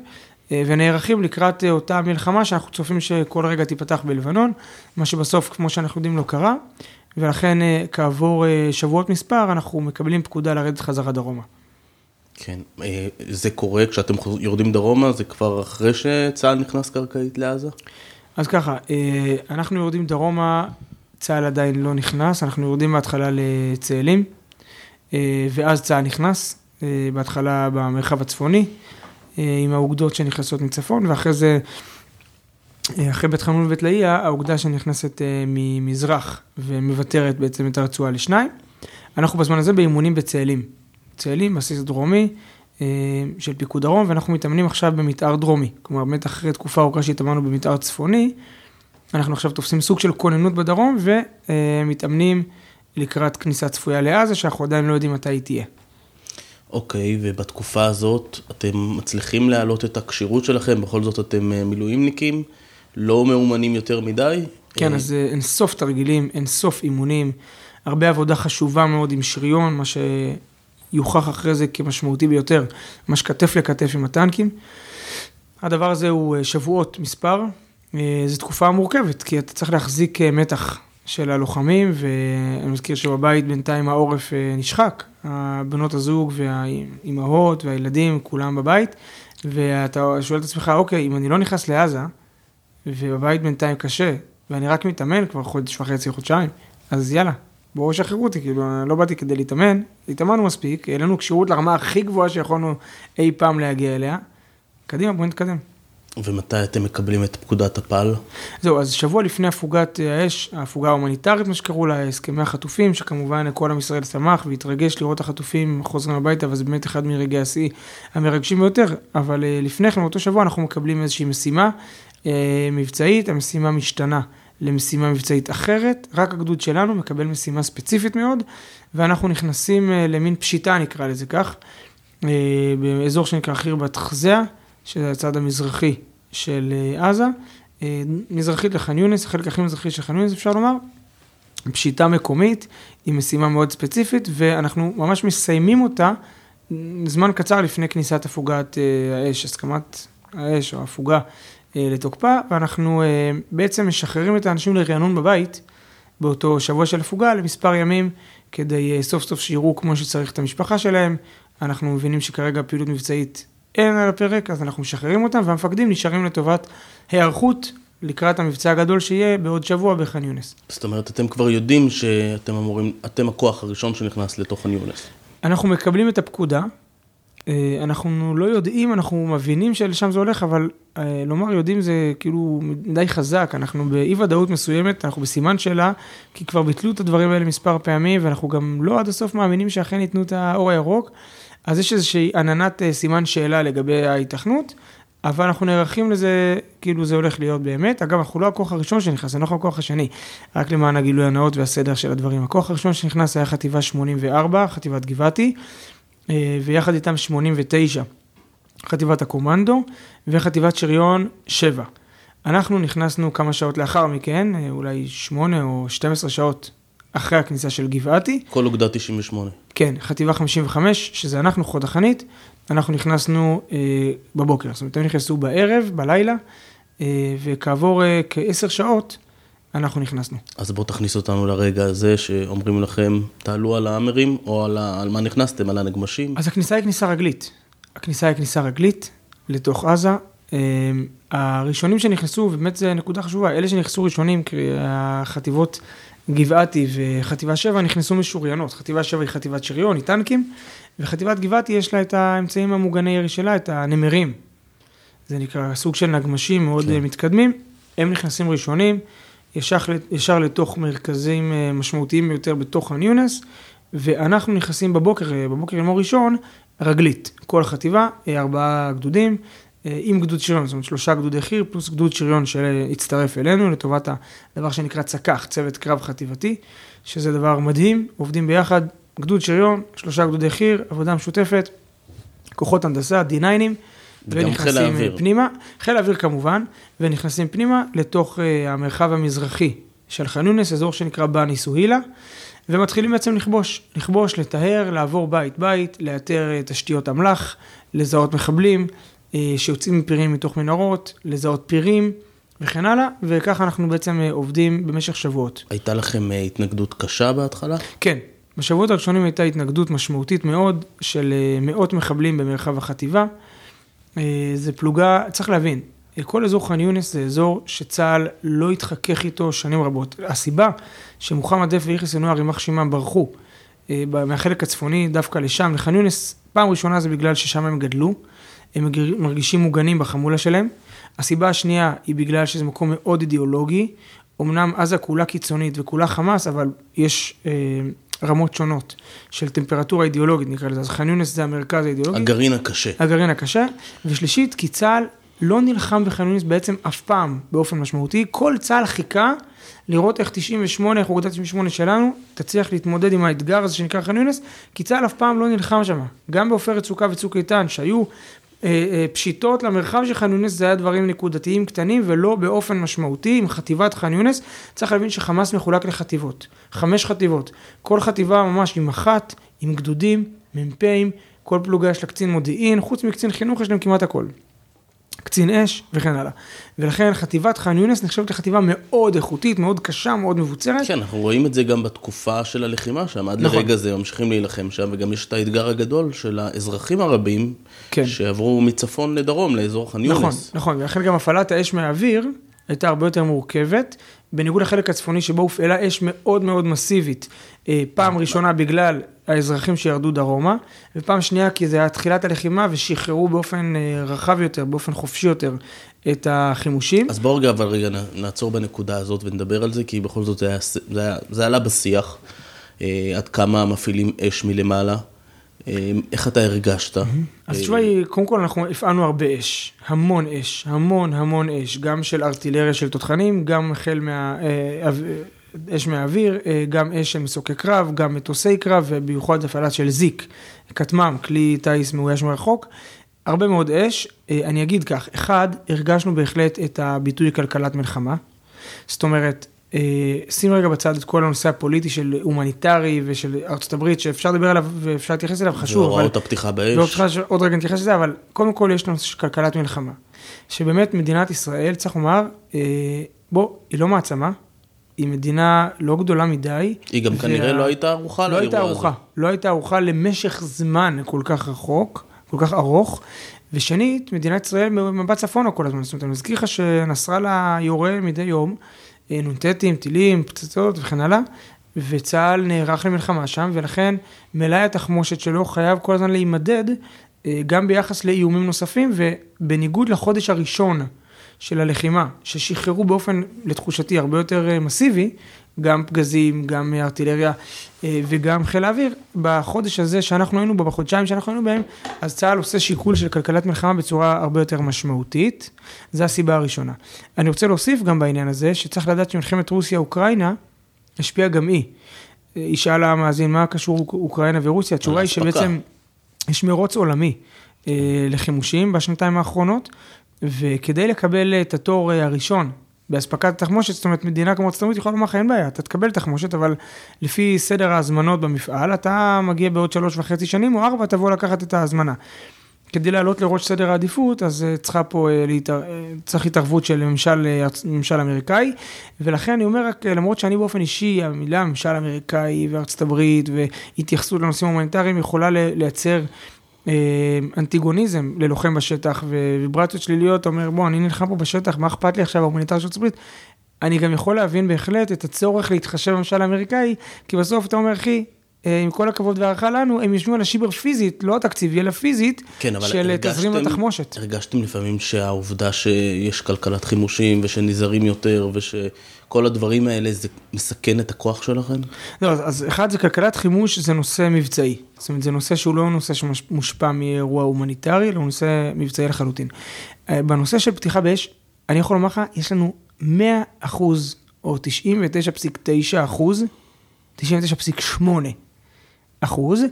ונערכים לקראת אותה מלחמה שאנחנו צופים שכל רגע תיפתח בלבנון, מה שבסוף, כמו שאנחנו יודעים, לא קרה, ולכן כעבור שבועות מספר אנחנו מקבלים פקודה לרדת חזרה דרומה. כן, זה קורה כשאתם יורדים דרומה, זה כבר אחרי שצה"ל נכנס קרקעית לעזה? אז ככה, אנחנו יורדים דרומה, צה"ל עדיין לא נכנס, אנחנו יורדים בהתחלה לצאלים, ואז צה"ל נכנס, בהתחלה במרחב הצפוני, עם האוגדות שנכנסות מצפון, ואחרי זה, אחרי בית חנון ובית לאיה, האוגדה שנכנסת ממזרח ומוותרת בעצם את הרצועה לשניים. אנחנו בזמן הזה באימונים בצאלים. צאלים, בסיס דרומי של פיקוד דרום, ואנחנו מתאמנים עכשיו במתאר דרומי. כלומר, באמת אחרי תקופה ארוכה שהתאמנו במתאר צפוני, אנחנו עכשיו תופסים סוג של כוננות בדרום, ומתאמנים לקראת כניסה צפויה לעזה, שאנחנו עדיין לא יודעים מתי היא תהיה. אוקיי, ובתקופה הזאת אתם מצליחים להעלות את הכשירות שלכם, בכל זאת אתם מילואימניקים, לא מאומנים יותר מדי? כן, אז אין סוף תרגילים, אין סוף אימונים, הרבה עבודה חשובה מאוד עם שריון, מה שיוכח אחרי זה כמשמעותי ביותר, ממש כתף לכתף עם הטנקים. הדבר הזה הוא שבועות מספר, זו תקופה מורכבת, כי אתה צריך להחזיק מתח של הלוחמים, ואני מזכיר שבבית בינתיים העורף נשחק, הבנות הזוג והאימהות והילדים, כולם בבית, ואתה שואל את עצמך, אוקיי, אם אני לא נכנס לעזה, ובבית בינתיים קשה, ואני רק מתאמן כבר חודש וחצי, חודשיים, אז יאללה, בואו שחררו אותי, כאילו, לא באתי כדי להתאמן, התאמנו מספיק, העלינו כשירות לרמה הכי גבוהה שיכולנו אי פעם להגיע אליה, קדימה, בואו נתקדם. ומתי אתם מקבלים את פקודת הפעל? זהו, אז שבוע לפני הפוגת האש, ההפוגה ההומניטרית, מה שקראו לה, הסכמי החטופים, שכמובן כל עם ישראל שמח והתרגש לראות החטופים חוזרים הביתה, וזה באמת אחד מרגעי השיא המרגשים ביותר, אבל לפני כן, באותו שבוע, אנחנו מקבלים איזושהי משימה מבצעית, המשימה משתנה למשימה מבצעית אחרת, רק הגדוד שלנו מקבל משימה ספציפית מאוד, ואנחנו נכנסים למין פשיטה, נקרא לזה כך, באזור שנקרא חיר בת חזיה. שזה הצד המזרחי של עזה, מזרחית לח'אן יונס, החלק הכי מזרחי של ח'אן יונס אפשר לומר, פשיטה מקומית עם משימה מאוד ספציפית, ואנחנו ממש מסיימים אותה זמן קצר לפני כניסת הפוגת האש, הסכמת האש או הפוגה לתוקפה, ואנחנו בעצם משחררים את האנשים לרענון בבית באותו שבוע של הפוגה למספר ימים, כדי סוף סוף שיראו כמו שצריך את המשפחה שלהם, אנחנו מבינים שכרגע פעילות מבצעית אין על הפרק, אז אנחנו משחררים אותם, והמפקדים נשארים לטובת היערכות לקראת המבצע הגדול שיהיה בעוד שבוע בח'אן יונס. זאת אומרת, אתם כבר יודעים שאתם אמורים, אתם הכוח הראשון שנכנס לתוך ח'אן יונס. אנחנו מקבלים את הפקודה, אה, אנחנו לא יודעים, אנחנו מבינים שלשם זה הולך, אבל אה, לומר יודעים זה כאילו די חזק, אנחנו באי ודאות מסוימת, אנחנו בסימן שאלה, כי כבר ביטלו את הדברים האלה מספר פעמים, ואנחנו גם לא עד הסוף מאמינים שאכן ייתנו את האור הירוק, אז יש איזושהי עננת אה, סימן שאלה לגבי ההיתכנות. אבל אנחנו נערכים לזה, כאילו זה הולך להיות באמת. אגב, אנחנו לא הכוח הראשון שנכנס, זה לא הכוח השני, רק למען הגילוי הנאות והסדר של הדברים. הכוח הראשון שנכנס היה חטיבה 84, חטיבת גבעתי, אה, ויחד איתם 89, חטיבת הקומנדו, וחטיבת שריון 7. אנחנו נכנסנו כמה שעות לאחר מכן, אה, אולי 8 או 12 שעות אחרי הכניסה של גבעתי. כל אוגדה 98. כן, חטיבה 55, שזה אנחנו חוד החנית, אנחנו נכנסנו אה, בבוקר, זאת אומרת, הם נכנסו בערב, בלילה, אה, וכעבור אה, כעשר שעות, אנחנו נכנסנו. אז בואו תכניס אותנו לרגע הזה שאומרים לכם, תעלו על האמרים, או על, ה... על מה נכנסתם, על הנגמשים. אז הכניסה היא כניסה רגלית. הכניסה היא כניסה רגלית לתוך עזה. אה, הראשונים שנכנסו, ובאמת זו נקודה חשובה, אלה שנכנסו ראשונים, קרי החטיבות גבעתי וחטיבה 7 נכנסו משוריינות. חטיבה 7 היא חטיבת שריון, היא טנקים, וחטיבת גבעתי יש לה את האמצעים המוגני ירי שלה, את הנמרים. זה נקרא סוג של נגמשים מאוד כן. מתקדמים. הם נכנסים ראשונים, ישר, ישר לתוך מרכזים אה, משמעותיים ביותר בתוך הניונס, ואנחנו נכנסים בבוקר, אה, בבוקר יום ראשון, רגלית. כל חטיבה, אה, ארבעה גדודים. עם גדוד שריון, זאת אומרת שלושה גדודי חי"ר פלוס גדוד שריון שהצטרף אלינו לטובת הדבר שנקרא צק"ח, צוות קרב חטיבתי, שזה דבר מדהים, עובדים ביחד, גדוד שריון, שלושה גדודי חי"ר, עבודה משותפת, כוחות הנדסה, D9ים, ונכנסים פנימה, חיל האוויר כמובן, ונכנסים פנימה לתוך uh, המרחב המזרחי של חנונס, אזור שנקרא בני סוהילה, ומתחילים בעצם לכבוש, לכבוש, לטהר, לעבור בית בית, לאתר תשתיות אמל"ח, לזהות מחבלים, שיוצאים מפירים מתוך מנהרות, לזהות פירים. וכן הלאה, וככה אנחנו בעצם עובדים במשך שבועות. הייתה לכם התנגדות קשה בהתחלה? כן, בשבועות הראשונים הייתה התנגדות משמעותית מאוד של אה, מאות מחבלים במרחב החטיבה. אה, זה פלוגה, צריך להבין, כל אזור ח'אן יונס זה אזור שצה"ל לא התחכך איתו שנים רבות. הסיבה שמוחמד דף ויחיא סנואר, יימח שמם, ברחו אה, מהחלק הצפוני דווקא לשם, לח'אן יונס, פעם ראשונה זה בגלל ששם הם גדלו, הם מרגישים מוגנים בחמולה שלהם. הסיבה השנייה היא בגלל שזה מקום מאוד אידיאולוגי. אמנם עזה כולה קיצונית וכולה חמאס, אבל יש אה, רמות שונות של טמפרטורה אידיאולוגית נקרא לזה, אז ח'אן יונס זה המרכז האידיאולוגי. הגרעין הקשה. הגרעין הקשה, ושלישית, כי צה"ל לא נלחם בח'אן יונס בעצם אף פעם באופן משמעותי, כל צה"ל חיכה לראות איך 98, איך אוגדת 98 שלנו, תצליח להתמודד עם האתגר הזה שנקרא ח'אן יונס, כי צה"ל אף פעם לא נלחם שם. גם בעופרת סוכה וצוק איתן, שהיו פשיטות למרחב של ח'אן יונס, זה היה דברים נקודתיים קטנים ולא באופן משמעותי עם חטיבת ח'אן יונס. צריך להבין שחמאס מחולק לחטיבות, חמש חטיבות. כל חטיבה ממש עם אחת, עם גדודים, מ"פים, כל פלוגה יש לה קצין מודיעין, חוץ מקצין חינוך יש להם כמעט הכל. קצין אש וכן הלאה. ולכן חטיבת ח'אן יונס נחשבת לחטיבה מאוד איכותית, מאוד קשה, מאוד מבוצרת. כן, אנחנו רואים את זה גם בתקופה של הלחימה שם, עד נכון. לרגע זה ממשיכים להילחם שם, וגם יש את האתגר הגדול של האזרחים הרבים, כן. שעברו מצפון לדרום לאזור ח'אן יונס. נכון, נכון, ולכן גם הפעלת האש מהאוויר הייתה הרבה יותר מורכבת, בניגוד לחלק הצפוני שבו הופעלה אש מאוד מאוד מסיבית, פעם ראשונה בגלל האזרחים שירדו דרומה, ופעם שנייה כי זה היה תחילת הלחימה ושחררו באופן אה, רחב יותר, באופן חופשי יותר, את החימושים. אז בואו רגע, אבל רגע נעצור בנקודה הזאת ונדבר על זה, כי בכל זאת זה, היה, זה, היה, זה עלה בשיח, אה, עד כמה מפעילים אש מלמעלה. איך אתה הרגשת? אז התשובה היא, קודם כל אנחנו הפעלנו הרבה אש, המון אש, המון המון אש, גם של ארטילריה של תותחנים, גם החל מה... אש מהאוויר, אה, גם אש של מסוקי קרב, גם מטוסי קרב, ובמיוחד הפעלה של זיק, כטמ"ם, כלי טיס מאויש מרחוק. הרבה מאוד אש. אה, אני אגיד כך, אחד, הרגשנו בהחלט את הביטוי כלכלת מלחמה. זאת אומרת, אה, שים רגע בצד את כל הנושא הפוליטי של הומניטרי ושל ארצות הברית, שאפשר לדבר עליו ואפשר להתייחס אליו, חשוב. והוראות הפתיחה באש. עוד רגע נתייחס לזה, אבל קודם כל יש לנו כלכלת מלחמה. שבאמת מדינת ישראל, צריך לומר, בוא, היא לא מעצמה, היא מדינה לא גדולה מדי. היא גם וה... כנראה לא הייתה ערוכה לא הייתה ערוכה, הזה. לא הייתה ערוכה למשך זמן כל כך רחוק, כל כך ארוך. ושנית, מדינת ישראל במבט צפונה כל הזמן. זאת אומרת, אני מזכיר לך שנסראללה יורה מדי יום, אה, נ"טים, טילים, פצצות וכן הלאה, וצה"ל נערך למלחמה שם, ולכן מלאי התחמושת שלו חייב כל הזמן להימדד, אה, גם ביחס לאיומים נוספים, ובניגוד לחודש הראשון של הלחימה, ששחררו באופן, לתחושתי, הרבה יותר אה, מסיבי, גם פגזים, גם ארטילריה אה, וגם חיל האוויר, בחודש הזה שאנחנו היינו בו, בחודשיים שאנחנו היינו בהם, אז צה"ל עושה שיקול של כלכלת מלחמה בצורה הרבה יותר משמעותית, זו הסיבה הראשונה. אני רוצה להוסיף גם בעניין הזה, שצריך לדעת שמלחמת רוסיה-אוקראינה השפיעה גם היא. ישאל המאזין, מה קשור אוקראינה ורוסיה? התשובה היא שבעצם יש מרוץ עולמי אה, לחימושים בשנתיים האחרונות, וכדי לקבל את התור אה, הראשון באספקת תחמושת, זאת אומרת, מדינה כמו ארצות הברית יכולה לומר לך, אין בעיה, אתה תקבל תחמושת, אבל לפי סדר ההזמנות במפעל, אתה מגיע בעוד שלוש וחצי שנים או ארבע, תבוא לקחת את ההזמנה. כדי לעלות לראש סדר העדיפות, אז אה, צריכה פה, אה, להתער... צריך התערבות של ממשל, ממשל אמריקאי, ולכן אני אומר רק, למרות שאני באופן אישי, המילה ממשל אמריקאי וארצות הברית והתייחסות לנושאים הומניטריים יכולה לייצר אנטיגוניזם ללוחם בשטח וויברציות שליליות, אתה אומר, בוא, אני נלחם פה בשטח, מה אכפת לי עכשיו ההומניטרי של ארצות? אני גם יכול להבין בהחלט את הצורך להתחשב בממשל האמריקאי, כי בסוף אתה אומר, אחי, אה, עם כל הכבוד והערכה לנו, הם יושבים על השיבר פיזית, לא תקציבי, אלא פיזית, כן, של תזרים התחמושת. הרגשתם לפעמים שהעובדה שיש כלכלת חימושים ושנזהרים יותר ושכל הדברים האלה, זה מסכן את הכוח שלכם? לא, אז אחד זה כלכלת חימוש, זה נושא מבצעי. זאת אומרת, זה נושא שהוא לא נושא שמושפע מאירוע הומניטרי, אלא הוא נושא מבצעי לחלוטין. אה, בנושא של פתיחה באש, אני יכול לומר לך, יש לנו 100 אחוז, או 99.9 אחוז, 99.8 אחוז,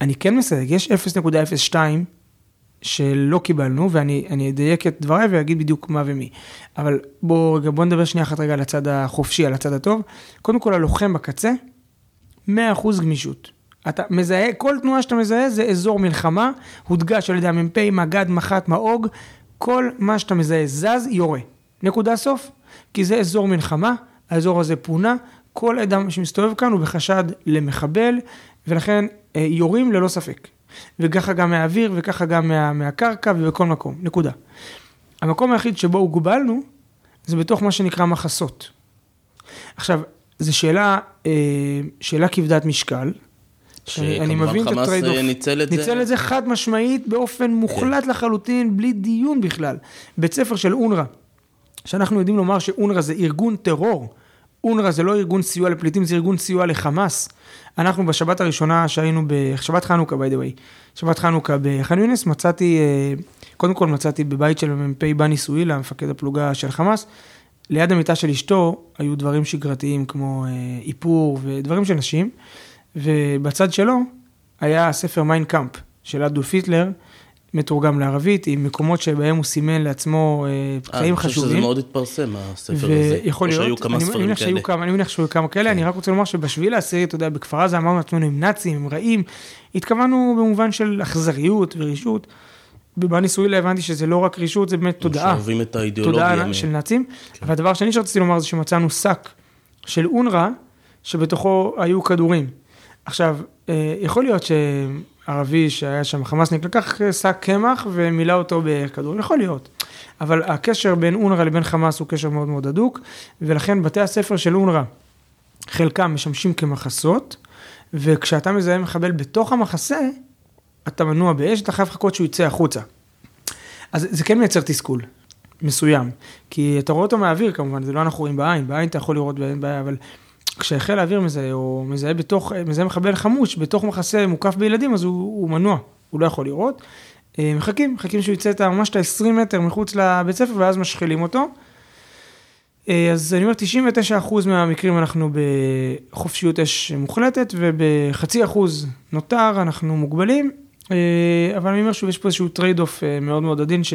אני כן מסייג, יש 0.02 שלא קיבלנו, ואני אדייק את דבריי ואגיד בדיוק מה ומי. אבל בואו רגע, בואו נדבר שנייה אחת רגע על הצד החופשי, על הצד הטוב. קודם כל, הלוחם בקצה, 100% גמישות. אתה מזהה, כל תנועה שאתה מזהה זה אזור מלחמה, הודגש על ידי המ"פ, מג"ד, מח"ט, מאוג, כל מה שאתה מזהה זז, יורה. נקודה סוף. כי זה אזור מלחמה, האזור הזה פונה, כל אדם שמסתובב כאן הוא בחשד למחבל, ולכן אה, יורים ללא ספק. וככה גם מהאוויר, וככה גם מה, מהקרקע ובכל מקום, נקודה. המקום היחיד שבו הוגבלנו, זה בתוך מה שנקרא מחסות. עכשיו, זו שאלה, אה, שאלה כבדת משקל. שאני מבין את ה trade-off. ניצל את זה. ניצל את זה חד משמעית באופן מוחלט כן. לחלוטין, בלי דיון בכלל. בית ספר של אונר"א, שאנחנו יודעים לומר שאונר"א זה ארגון טרור, אונר"א זה לא ארגון סיוע לפליטים, זה ארגון סיוע לחמאס. אנחנו בשבת הראשונה שהיינו, בשבת חנוכה, by way, שבת חנוכה בח'אן יונס, מצאתי, אה, קודם כל מצאתי בבית של מ"פ בני סואילה, מפקד הפלוגה של חמאס, ליד המיטה של אשתו היו דברים שגרתיים כמו אה, איפור ודברים של נשים, ובצד שלו היה ספר מיינקאמפ של אדולף היטלר, מתורגם לערבית, עם מקומות שבהם הוא סימן לעצמו אה, פצעים חשובים. אני חושב שזה מאוד התפרסם, הספר הזה. ויכול להיות, שהיו כמה ספרים כאלה. כמה, אני מניח שהיו כמה כאלה, כן. אני רק רוצה לומר שבשביעי לעשירי, אתה יודע, בכפר עזה אמרנו לעצמנו הם נאצים, הם רעים, התכוונו במובן של אכזריות ורישות. בבני סווילה הבנתי שזה לא רק רישות, זה באמת תודעה. שאוהבים את האידיאולוגיה. תודעה של נאצים. כן. והדבר השני שרציתי לומר זה שמצאנו שק של אונר"א, שבתוכו היו כדורים. עכשיו, אה, יכול להיות שערבי שהיה שם חמאסניק לקח שק קמח ומילא אותו בכדור, יכול להיות. אבל הקשר בין אונר"א לבין חמאס הוא קשר מאוד מאוד הדוק, ולכן בתי הספר של אונר"א, חלקם משמשים כמחסות, וכשאתה מזהה מחבל בתוך המחסה, אתה מנוע באש, אתה חייב לחכות שהוא יצא החוצה. אז זה כן מייצר תסכול מסוים, כי אתה רואה אותו מהאוויר כמובן, זה לא אנחנו רואים בעין, בעין אתה יכול לראות ואין בעיה, אבל כשחיל האוויר מזהה, או מזהה בתוך, מזהה מחבל חמוש בתוך מחסה מוקף בילדים, אז הוא, הוא מנוע, הוא לא יכול לראות. אה, מחכים, מחכים שהוא יצא את ממש את ה-20 מטר מחוץ לבית ספר, ואז משחילים אותו. אה, אז אני אומר, 99% מהמקרים אנחנו בחופשיות אש מוחלטת, ובחצי אחוז נותר, אנחנו מוגבלים. אה, אבל אני אומר שוב, יש פה איזשהו trade-off מאוד מאוד עדין, ש...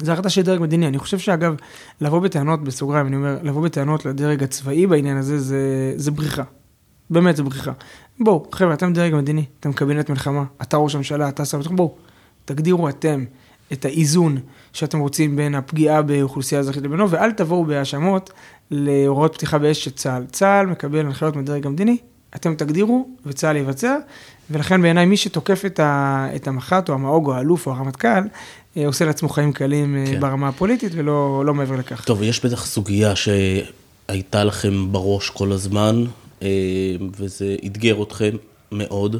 זה החלטה של דרג מדיני. אני חושב שאגב, לבוא בטענות, בסוגריים, אני אומר, לבוא בטענות לדרג הצבאי בעניין הזה, זה, זה בריחה. באמת, זה בריחה. בואו, חבר'ה, אתם דרג מדיני, אתם קבינט מלחמה, אתה ראש הממשלה, אתה שר בואו, תגדירו אתם את האיזון שאתם רוצים בין הפגיעה באוכלוסייה אזרחית לבינו, ואל תבואו בהאשמות להוראות פתיחה באש של צה"ל. צה"ל מקבל הנחיות מדרג המדיני, אתם תגדירו וצה"ל יבצע, ולכן בעיניי מי שתוקף את, ה, את המח"ט או המאוג או האלוף או הרמטכ"ל, עושה לעצמו חיים קלים אה, כן. ברמה הפוליטית ולא לא מעבר לכך. טוב, יש בטח סוגיה שהייתה לכם בראש כל הזמן, אה, וזה אתגר אתכם מאוד,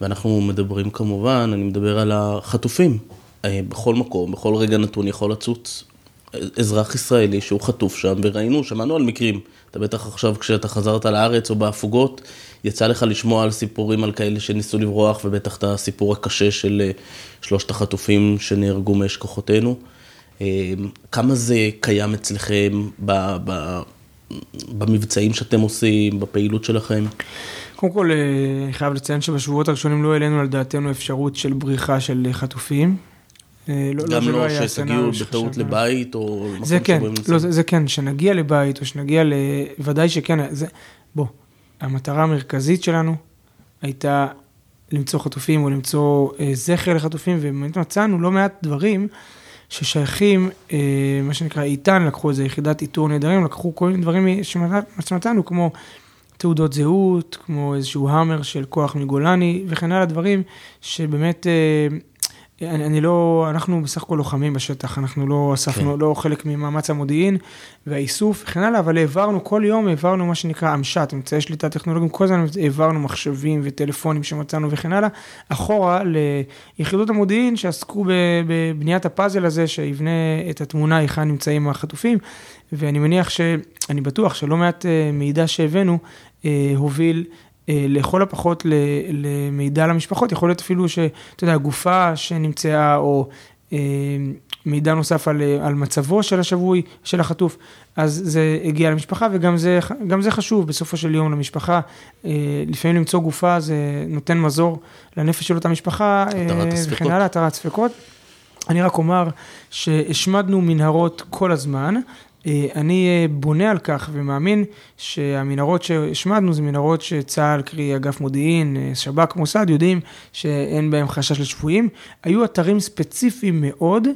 ואנחנו מדברים כמובן, אני מדבר על החטופים. בכל מקום, בכל רגע נתון יכול לצוץ אזרח ישראלי שהוא חטוף שם, וראינו, שמענו על מקרים. אתה בטח עכשיו, כשאתה חזרת לארץ או בהפוגות, יצא לך לשמוע על סיפורים על כאלה שניסו לברוח, ובטח את הסיפור הקשה של אה, שלושת החטופים שנהרגו מאש כוחותינו. אה, כמה זה קיים אצלכם ב, ב, במבצעים שאתם עושים, בפעילות שלכם? קודם כל, אה, אני חייב לציין שבשבועות הראשונים לא העלינו על דעתנו אפשרות של בריחה של חטופים. לא, לא, גם לא, לא שתגיעו בטעות לבית או זה כן, לא, זה, זה כן, שנגיע לבית או שנגיע ל... ודאי שכן, זה... בוא, המטרה המרכזית שלנו הייתה למצוא חטופים או למצוא אה, זכר לחטופים, ובאמת מצאנו לא מעט דברים ששייכים, אה, מה שנקרא איתן, לקחו איזה יחידת איתור נהדרים, לקחו כל מיני דברים שמצאנו, כמו תעודות זהות, כמו איזשהו המר של כוח מגולני וכן הלאה, דברים שבאמת... אה, אני, אני לא, אנחנו בסך הכל לוחמים בשטח, אנחנו לא אספנו, כן. לא חלק ממאמץ המודיעין והאיסוף וכן הלאה, אבל העברנו, כל יום העברנו מה שנקרא אמש"ת, אמצעי שליטה טכנולוגיים, כל הזמן העברנו מחשבים וטלפונים שמצאנו וכן הלאה, אחורה ליחידות המודיעין שעסקו בבניית הפאזל הזה, שיבנה את התמונה היכן נמצאים החטופים, ואני מניח ש... אני בטוח שלא מעט אה, מידע שהבאנו אה, הוביל לכל הפחות למידע למשפחות, יכול להיות אפילו שאתה יודע, גופה שנמצאה, או אה, מידע נוסף על, על מצבו של השבוי, של החטוף, אז זה הגיע למשפחה, וגם זה, זה חשוב בסופו של יום למשפחה. אה, לפעמים למצוא גופה זה נותן מזור לנפש של אותה משפחה, וכן הלאה, התרת ספקות. אני רק אומר שהשמדנו מנהרות כל הזמן, אה, אני אה, בונה על כך ומאמין שהמנהרות שהשמדנו זה מנהרות שצה"ל, קרי אגף מודיעין, אה, שב"כ, מוסד, יודעים שאין בהם חשש לשבויים. היו אתרים ספציפיים מאוד,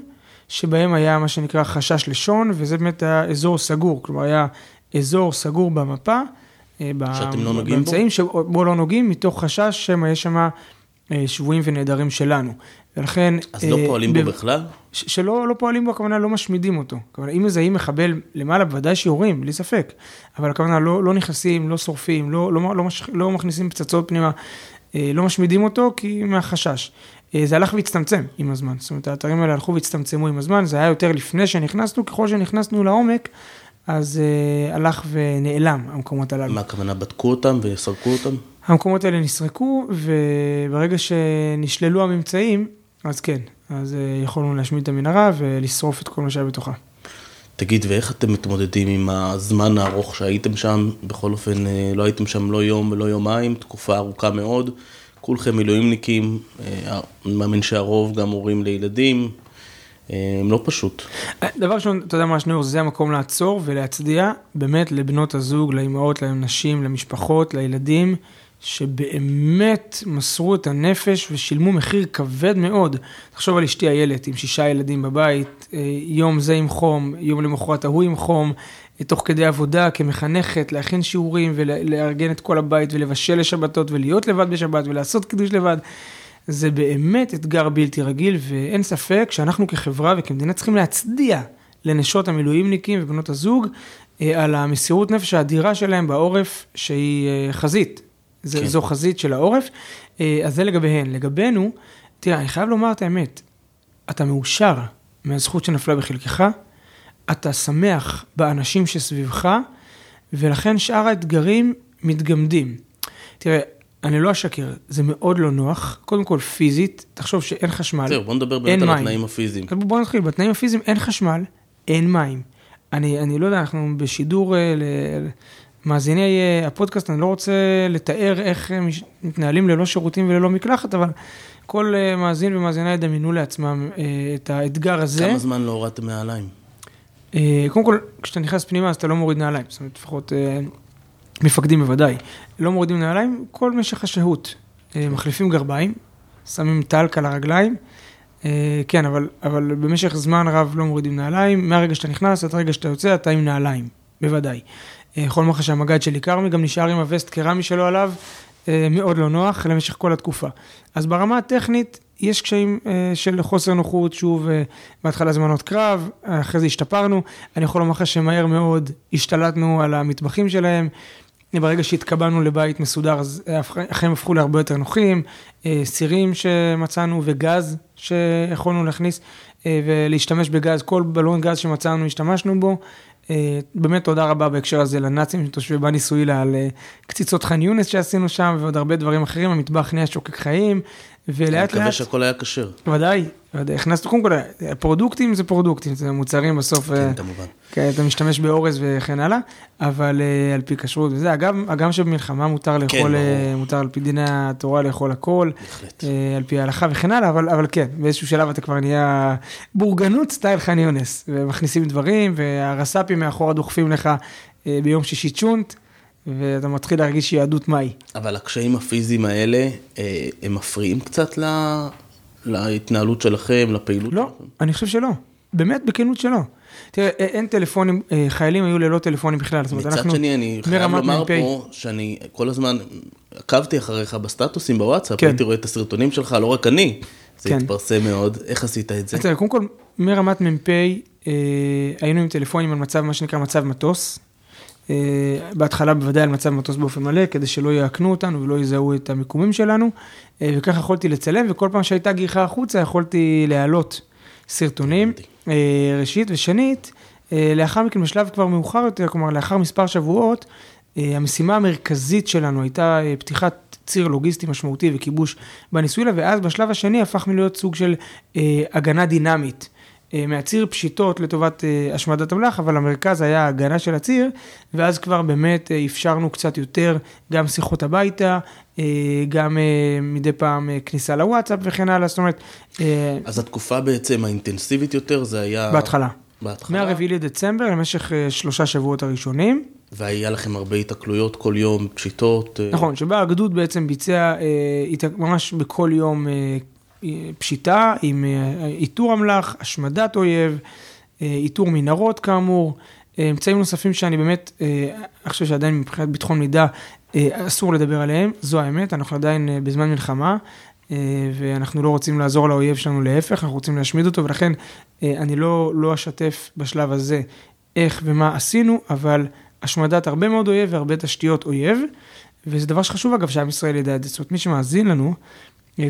שבהם היה מה שנקרא חשש לשון, וזה באמת היה אזור סגור, כלומר היה אזור סגור במפה. שאתם לא נוגעים בו? באמצעים שבו לא נוגעים, מתוך חשש שמא יש שם שבויים ונעדרים שלנו. ולכן... אז לא פועלים בו בכלל? שלא לא פועלים בו, הכוונה לא משמידים אותו. הכוונה, אם מזהים מחבל למעלה, בוודאי שיורים, בלי ספק. אבל הכוונה, לא, לא נכנסים, לא שורפים, לא, לא, לא, מש, לא מכניסים פצצות פנימה, אה, לא משמידים אותו, כי מהחשש. אה, זה הלך והצטמצם עם הזמן. זאת אומרת, האתרים האלה הלכו והצטמצמו עם הזמן, זה היה יותר לפני שנכנסנו, ככל שנכנסנו לעומק, אז uh, הלך ונעלם המקומות הללו. מה הכוונה, בדקו אותם וסרקו אותם? המקומות האלה נסרקו, וברגע שנשללו הממצאים, אז כן, אז אה, יכולנו להשמיד את המנהרה ולשרוף את כל מה שהיה בתוכה. תגיד, ואיך אתם מתמודדים עם הזמן הארוך שהייתם שם? בכל אופן, אה, לא הייתם שם לא יום ולא יומיים, תקופה ארוכה מאוד. כולכם מילואימניקים, אה, אני מאמין שהרוב גם הורים לילדים, הם לא פשוט. דבר ראשון, אתה יודע מה, שניאור, זה המקום לעצור ולהצדיע באמת לבנות הזוג, לאימהות, לנשים, למשפחות, לילדים. שבאמת מסרו את הנפש ושילמו מחיר כבד מאוד. תחשוב על אשתי איילת עם שישה ילדים בבית, אה, יום זה עם חום, יום למחרת ההוא עם חום, אה, תוך כדי עבודה כמחנכת, להכין שיעורים ולארגן את כל הבית ולבשל לשבתות ולהיות לבד בשבת ולעשות קידוש לבד. זה באמת אתגר בלתי רגיל ואין ספק שאנחנו כחברה וכמדינה צריכים להצדיע לנשות המילואימניקים ובנות הזוג אה, על המסירות נפש האדירה שלהם בעורף שהיא חזית. זה, כן. זו חזית של העורף, אה, אז זה לגביהן. לגבינו, תראה, אני חייב לומר את האמת, אתה מאושר מהזכות שנפלה בחלקך, אתה שמח באנשים שסביבך, ולכן שאר האתגרים מתגמדים. תראה, אני לא אשקר, זה מאוד לא נוח, קודם כל פיזית, תחשוב שאין חשמל, זהו, בוא נדבר באמת על מים. התנאים הפיזיים. בוא נתחיל, בתנאים הפיזיים אין חשמל, אין מים. אני, אני לא יודע, אנחנו בשידור אה, ל, מאזיני אה, הפודקאסט, אני לא רוצה לתאר איך הם מתנהלים ללא שירותים וללא מקלחת, אבל כל אה, מאזין ומאזינה ידמיינו לעצמם אה, את האתגר הזה. כמה זמן לא הורדתם נעליים? קודם כל, כשאתה נכנס פנימה אז אתה לא מוריד נעליים, זאת אומרת, לפחות מפקדים בוודאי. לא מורידים נעליים, כל משך השהות. מחליפים גרביים, שמים טלק על הרגליים, כן, אבל, אבל במשך זמן רב לא מורידים נעליים, מהרגע שאתה נכנס עד הרגע שאתה יוצא, אתה עם נעליים, בוודאי. יכול לומר לך שהמג"ד שלי כרמי גם נשאר עם הווסט קרמי שלו עליו, מאוד לא נוח למשך כל התקופה. אז ברמה הטכנית, יש קשיים של חוסר נוחות, שוב, בהתחלה זמנות קרב, אחרי זה השתפרנו. אני יכול לומר לך שמהר מאוד השתלטנו על המטבחים שלהם. ברגע שהתקבלנו לבית מסודר, אז החיים הפכו להרבה יותר נוחים, סירים שמצאנו וגז שיכולנו להכניס ולהשתמש בגז, כל בלון גז שמצאנו השתמשנו בו. באמת תודה רבה בהקשר הזה לנאצים, תושבי בני סוילה, על קציצות ח'אן יונס שעשינו שם ועוד הרבה דברים אחרים, המטבח נהיה שוקק חיים. ולאט לאט... אני מקווה שהכל היה כשר. ודאי, הכנסנו, קודם כל, פרודוקטים זה פרודוקטים, זה מוצרים בסוף, כן, כמובן. כן, אתה משתמש באורז וכן הלאה, אבל על פי כשרות וזה, אגב, הגם שבמלחמה מותר לאכול, כן, מותר על פי דיני התורה לאכול הכל, בהחלט. על פי ההלכה וכן הלאה, אבל, אבל כן, באיזשהו שלב אתה כבר נהיה בורגנות סטייל ח'אן יונס, ומכניסים דברים, והרס"פים מאחורה דוחפים לך ביום שישי צ'ונט. ואתה מתחיל להרגיש יהדות מהי. אבל הקשיים הפיזיים האלה, הם מפריעים קצת להתנהלות שלכם, לפעילות לא, שלכם? לא, אני חושב שלא. באמת, בכנות שלא. תראה, אין טלפונים, חיילים היו ללא טלפונים בכלל. מצד שני, אני חייב לומר פה שאני כל הזמן עקבתי אחריך בסטטוסים בוואטסאפ, כן. הייתי רואה את הסרטונים שלך, לא רק אני, זה כן. התפרסם מאוד. איך עשית את זה? תראה, קודם כל, מרמת מ"פ היינו עם טלפונים על מצב, מה שנקרא מצב מטוס. בהתחלה בוודאי על מצב מטוס באופן מלא, כדי שלא יעקנו אותנו ולא יזהו את המיקומים שלנו, וככה יכולתי לצלם, וכל פעם שהייתה גיחה החוצה יכולתי להעלות סרטונים, ראשית, ושנית, לאחר מכן בשלב כבר מאוחר יותר, כלומר לאחר מספר שבועות, המשימה המרכזית שלנו הייתה פתיחת ציר לוגיסטי משמעותי וכיבוש בניסוילה, ואז בשלב השני הפכנו להיות סוג של הגנה דינמית. מהציר פשיטות לטובת השמדת אמל"ח, אבל המרכז היה ההגנה של הציר, ואז כבר באמת אפשרנו קצת יותר גם שיחות הביתה, גם מדי פעם כניסה לוואטסאפ וכן הלאה, זאת אומרת... אז התקופה בעצם האינטנסיבית יותר זה היה... בהתחלה. בהתחלה. מהרביעי לדצמבר למשך שלושה שבועות הראשונים. והיה לכם הרבה התקלויות כל יום, פשיטות. נכון, שבה הגדוד בעצם ביצע ממש בכל יום פשיטה עם איתור אמל"ח, השמדת אויב, איתור מנהרות כאמור, אמצעים נוספים שאני באמת, אני חושב שעדיין מבחינת ביטחון מידע אסור לדבר עליהם, זו האמת, אנחנו עדיין בזמן מלחמה. ואנחנו לא רוצים לעזור לאויב שלנו, להפך, אנחנו רוצים להשמיד אותו, ולכן אני לא, לא אשתף בשלב הזה איך ומה עשינו, אבל השמדת הרבה מאוד אויב והרבה תשתיות אויב, וזה דבר שחשוב אגב שעם ישראל ידע את זה, זאת אומרת מי שמאזין לנו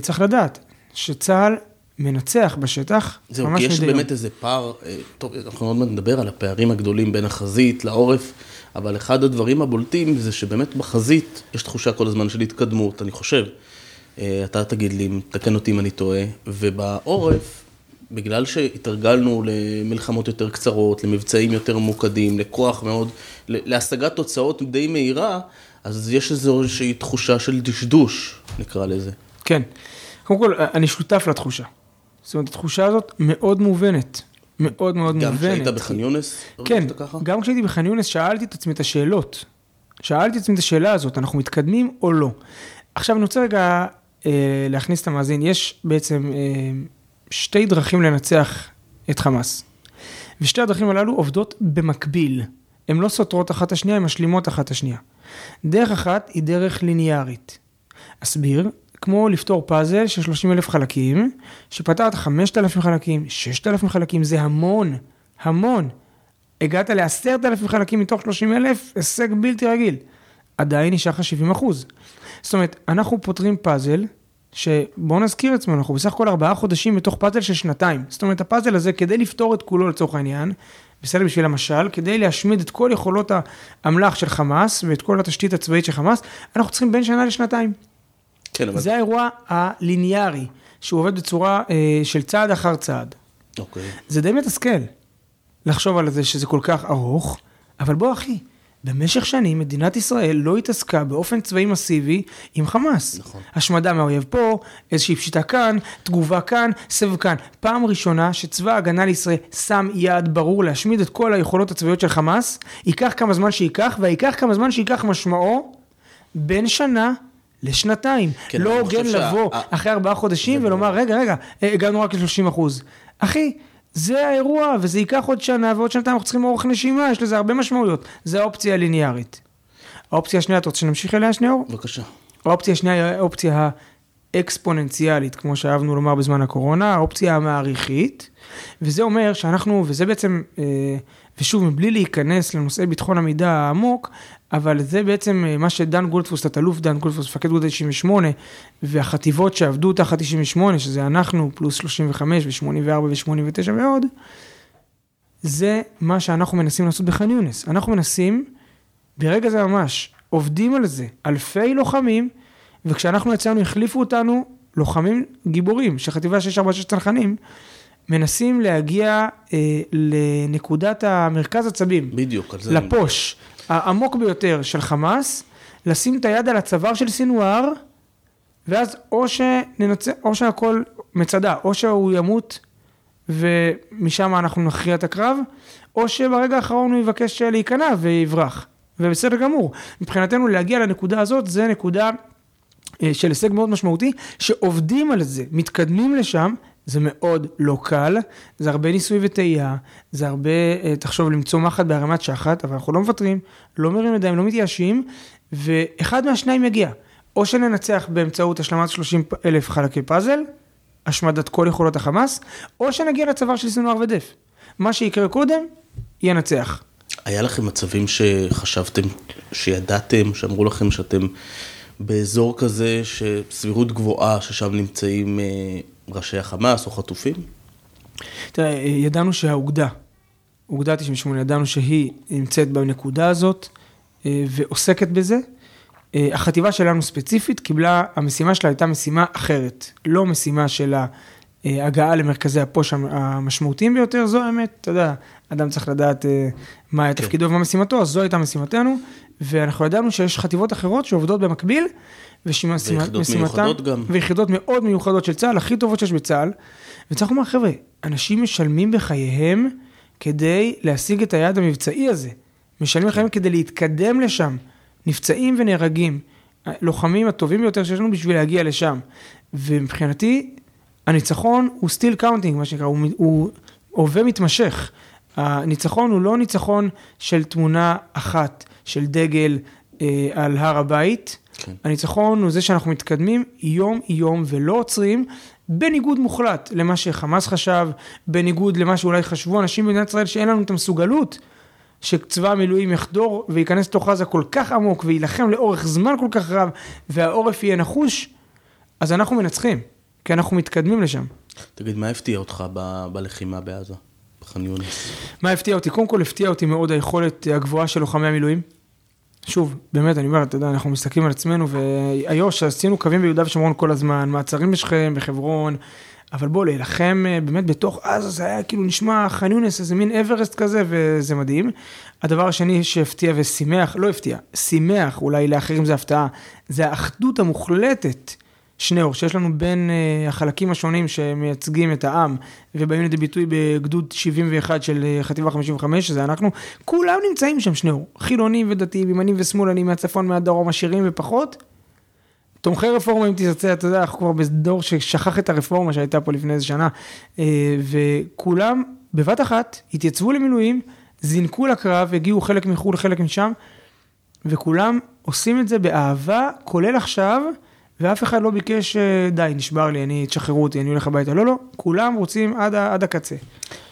צריך לדעת, שצה"ל מנצח בשטח, זהו, ממש כי יש באמת איזה פער, טוב, אנחנו עוד מעט נדבר על הפערים הגדולים בין החזית לעורף, אבל אחד הדברים הבולטים זה שבאמת בחזית יש תחושה כל הזמן של התקדמות, אני חושב. אתה תגיד לי, תקן אותי אם אני טועה, ובעורף, בגלל שהתרגלנו למלחמות יותר קצרות, למבצעים יותר ממוקדים, לכוח מאוד, להשגת תוצאות די מהירה, אז יש איזושהי תחושה של דשדוש, נקרא לזה. כן. קודם כל, אני שותף לתחושה. זאת אומרת, התחושה הזאת מאוד מובנת. מאוד מאוד גם מובנת. גם כשהיית בח'אן יונס? כן, גם כשהייתי בח'אן יונס שאלתי את עצמי את השאלות. שאלתי את עצמי את השאלה הזאת, אנחנו מתקדמים או לא? עכשיו אני רוצה רגע אה, להכניס את המאזין, יש בעצם אה, שתי דרכים לנצח את חמאס. ושתי הדרכים הללו עובדות במקביל. הן לא סותרות אחת השנייה, הן משלימות אחת השנייה. דרך אחת היא דרך ליניארית. אסביר, כמו לפתור פאזל של 30 אלף חלקים, שפתרת 5,000 חלקים, 6,000 חלקים, זה המון, המון. הגעת ל-10,000 חלקים מתוך 30 אלף, הישג בלתי רגיל. עדיין נשאר לך 70 אחוז. זאת אומרת, אנחנו פותרים פאזל, שבואו נזכיר עצמנו, אנחנו בסך הכל ארבעה חודשים בתוך פאזל של שנתיים. זאת אומרת, הפאזל הזה, כדי לפתור את כולו לצורך העניין, בסדר בשביל המשל, כדי להשמיד את כל יכולות האמל"ח של חמאס ואת כל התשתית הצבאית של חמאס, אנחנו צריכים בין שנה לשנתיים. כן, אבל... זה האירוע הליניארי, שהוא עובד בצורה אה, של צעד אחר צעד. אוקיי. זה די מתסכל לחשוב על זה שזה כל כך ארוך, אבל בוא אחי, במשך שנים מדינת ישראל לא התעסקה באופן צבאי מסיבי עם חמאס. נכון. השמדה מהאויב פה, איזושהי פשיטה כאן, תגובה כאן, סבב כאן. פעם ראשונה שצבא ההגנה לישראל שם יעד ברור להשמיד את כל היכולות הצבאיות של חמאס, ייקח כמה זמן שייקח, וייקח כמה זמן שייקח משמעו בין שנה לשנתיים. כן, לא הוגן לבוא שה... אחרי ארבעה חודשים ולומר, רגע, רגע, הגענו רק ל-30 אחוז. אחי, זה האירוע, וזה ייקח עוד שנה, ועוד שנתיים אנחנו צריכים אורך נשימה, יש לזה הרבה משמעויות. זה האופציה הליניארית. האופציה השנייה, אתה רוצה שנמשיך אליה שנייה? בבקשה. האופציה השנייה היא האופציה האקספוננציאלית, כמו שאהבנו לומר בזמן הקורונה, האופציה המעריכית, וזה אומר שאנחנו, וזה בעצם, אה, ושוב, מבלי להיכנס לנושאי ביטחון המידע העמוק, אבל זה בעצם אה, מה שדן גולדפוס, תת-אלוף דן גולדפוס, מפקד גולדה 98, והחטיבות שעבדו תחת 98, שזה אנחנו, פלוס 35 ו-84 ו-89 ועוד, זה מה שאנחנו מנסים לעשות בח'אן יונס. אנחנו מנסים, ברגע זה ממש, עובדים על זה, אלפי לוחמים, וכשאנחנו יצאנו, החליפו אותנו לוחמים גיבורים של חטיבה 646 צנחנים, מנסים להגיע אה, לנקודת המרכז עצבים. בדיוק, על זה. לפוש העמוק ביותר של חמאס, לשים את היד על הצוואר של סינואר, ואז או שננצח, או שהכל מצדה, או שהוא ימות ומשם אנחנו נכריע את הקרב, או שברגע האחרון הוא יבקש להיכנע ויברח. ובסדר גמור. מבחינתנו להגיע לנקודה הזאת, זה נקודה אה, של הישג מאוד משמעותי, שעובדים על זה, מתקדמים לשם, זה מאוד לא קל, זה הרבה ניסוי וטעייה, זה הרבה, אה, תחשוב, למצוא מחט בהרמת שחת, אבל אנחנו לא מוותרים, לא מרים ידיים, לא מתייאשים, ואחד מהשניים יגיע. או שננצח באמצעות השלמת 30 אלף חלקי פאזל, השמדת כל יכולות החמאס, או שנגיע לצוואר של סינואר ודף. מה שיקרה קודם, ינצח. היה לכם מצבים שחשבתם, שידעתם, שאמרו לכם שאתם באזור כזה שסבירות גבוהה ששם נמצאים אה, ראשי החמאס או חטופים? תראה, ידענו שהאוגדה, אוגדה 98, ידענו שהיא נמצאת בנקודה הזאת אה, ועוסקת בזה. אה, החטיבה שלנו ספציפית קיבלה, המשימה שלה הייתה משימה אחרת, לא משימה של ההגעה למרכזי הפוש המשמעותיים ביותר, זו האמת, אתה יודע, אדם צריך לדעת מה היה כן. תפקידו ומה משימתו, אז זו הייתה משימתנו. ואנחנו ידענו שיש חטיבות אחרות שעובדות במקביל, ויחידות מיוחדות גם. ויחידות מאוד מיוחדות של צה"ל, הכי טובות שיש בצה"ל. וצריך לומר, חבר'ה, אנשים משלמים בחייהם כדי להשיג את היעד המבצעי הזה. משלמים בחייהם כדי להתקדם לשם. נפצעים ונהרגים. הלוחמים הטובים ביותר שיש לנו בשביל להגיע לשם. ומבחינתי, הניצחון הוא still counting, מה שנקרא, הוא, הוא הווה מתמשך. הניצחון הוא לא ניצחון של תמונה אחת. של דגל אה, על הר הבית. כן. הניצחון הוא זה שאנחנו מתקדמים יום-יום ולא עוצרים, בניגוד מוחלט למה שחמאס חשב, בניגוד למה שאולי חשבו אנשים במדינת ישראל שאין לנו את המסוגלות. שצבא המילואים יחדור וייכנס לתוך עזה כל כך עמוק ויילחם לאורך זמן כל כך רב והעורף יהיה נחוש, אז אנחנו מנצחים, כי אנחנו מתקדמים לשם. תגיד, מה הפתיע אותך ב- בלחימה בעזה, בח'אן יונס? מה הפתיע אותי? קודם כל הפתיע אותי מאוד היכולת הגבוהה של לוחמי המילואים. שוב, באמת, אני אומר, אתה יודע, אנחנו מסתכלים על עצמנו, ואיו"ש, עשינו קווים ביהודה ושומרון כל הזמן, מעצרים בשכם, בחברון, אבל בוא, להילחם אה, באמת בתוך עזה, זה היה כאילו נשמע ח'אן יונס, איזה מין אברסט כזה, וזה מדהים. הדבר השני שהפתיע ושימח, לא הפתיע, שימח, אולי לאחרים זה הפתעה, זה האחדות המוחלטת שניאור, שיש לנו בין uh, החלקים השונים שמייצגים את העם ובאים לידי ביטוי בגדוד 71 של uh, חטיבה 55, שזה אנחנו, כולם נמצאים שם שניאור, חילונים ודתיים, ימנים ושמאלנים, מהצפון, מהדרום, עשירים ופחות. תומכי רפורמה, אם תרצה, אתה יודע, אנחנו כבר בדור ששכח את הרפורמה שהייתה פה לפני איזה שנה, uh, וכולם בבת אחת התייצבו למילואים, זינקו לקרב, הגיעו חלק מחו"ל, חלק משם, וכולם עושים את זה באהבה, כולל עכשיו. ואף אחד לא ביקש, אה, די, נשבר לי, אני, תשחררו אותי, אני הולך הביתה. לא, לא, כולם רוצים עד, עד הקצה.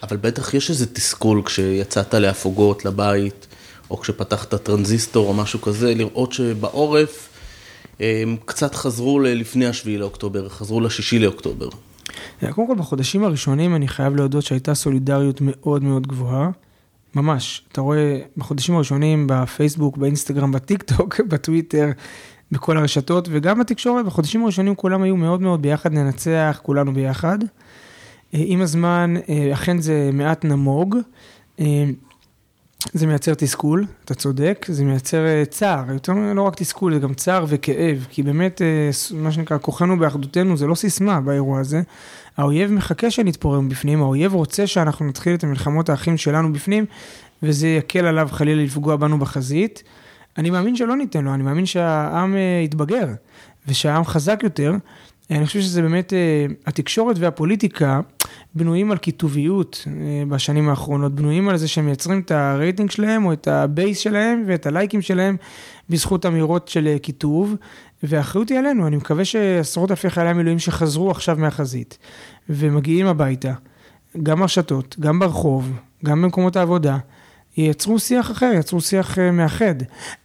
אבל בטח יש איזה תסכול כשיצאת להפוגות לבית, או כשפתחת טרנזיסטור או משהו כזה, לראות שבעורף הם קצת חזרו לפני השביעי לאוקטובר, חזרו לשישי לאוקטובר. אה, קודם כל, בחודשים הראשונים אני חייב להודות שהייתה סולידריות מאוד מאוד גבוהה. ממש, אתה רואה בחודשים הראשונים בפייסבוק, באינסטגרם, בטיק טוק, בטוויטר, בכל הרשתות וגם בתקשורת, בחודשים הראשונים כולם היו מאוד מאוד ביחד, ננצח, כולנו ביחד. אה, עם הזמן, אה, אכן זה מעט נמוג, אה, זה מייצר תסכול, אתה צודק, זה מייצר צער, יותר לא רק תסכול, זה גם צער וכאב, כי באמת, מה שנקרא, כוחנו באחדותנו זה לא סיסמה באירוע הזה. האויב מחכה שנתפורר מבפנים, האויב רוצה שאנחנו נתחיל את המלחמות האחים שלנו בפנים, וזה יקל עליו חלילה לפגוע בנו בחזית. אני מאמין שלא ניתן לו, אני מאמין שהעם יתבגר, ושהעם חזק יותר. אני חושב שזה באמת, התקשורת והפוליטיקה בנויים על קיטוביות בשנים האחרונות, בנויים על זה שהם מייצרים את הרייטינג שלהם או את ה base שלהם ואת הלייקים שלהם בזכות אמירות של קיטוב, והאחריות היא עלינו, אני מקווה שעשרות אלפי חיילי המילואים שחזרו עכשיו מהחזית ומגיעים הביתה, גם ברשתות, גם ברחוב, גם במקומות העבודה, ייצרו שיח אחר, ייצרו שיח אה, מאחד.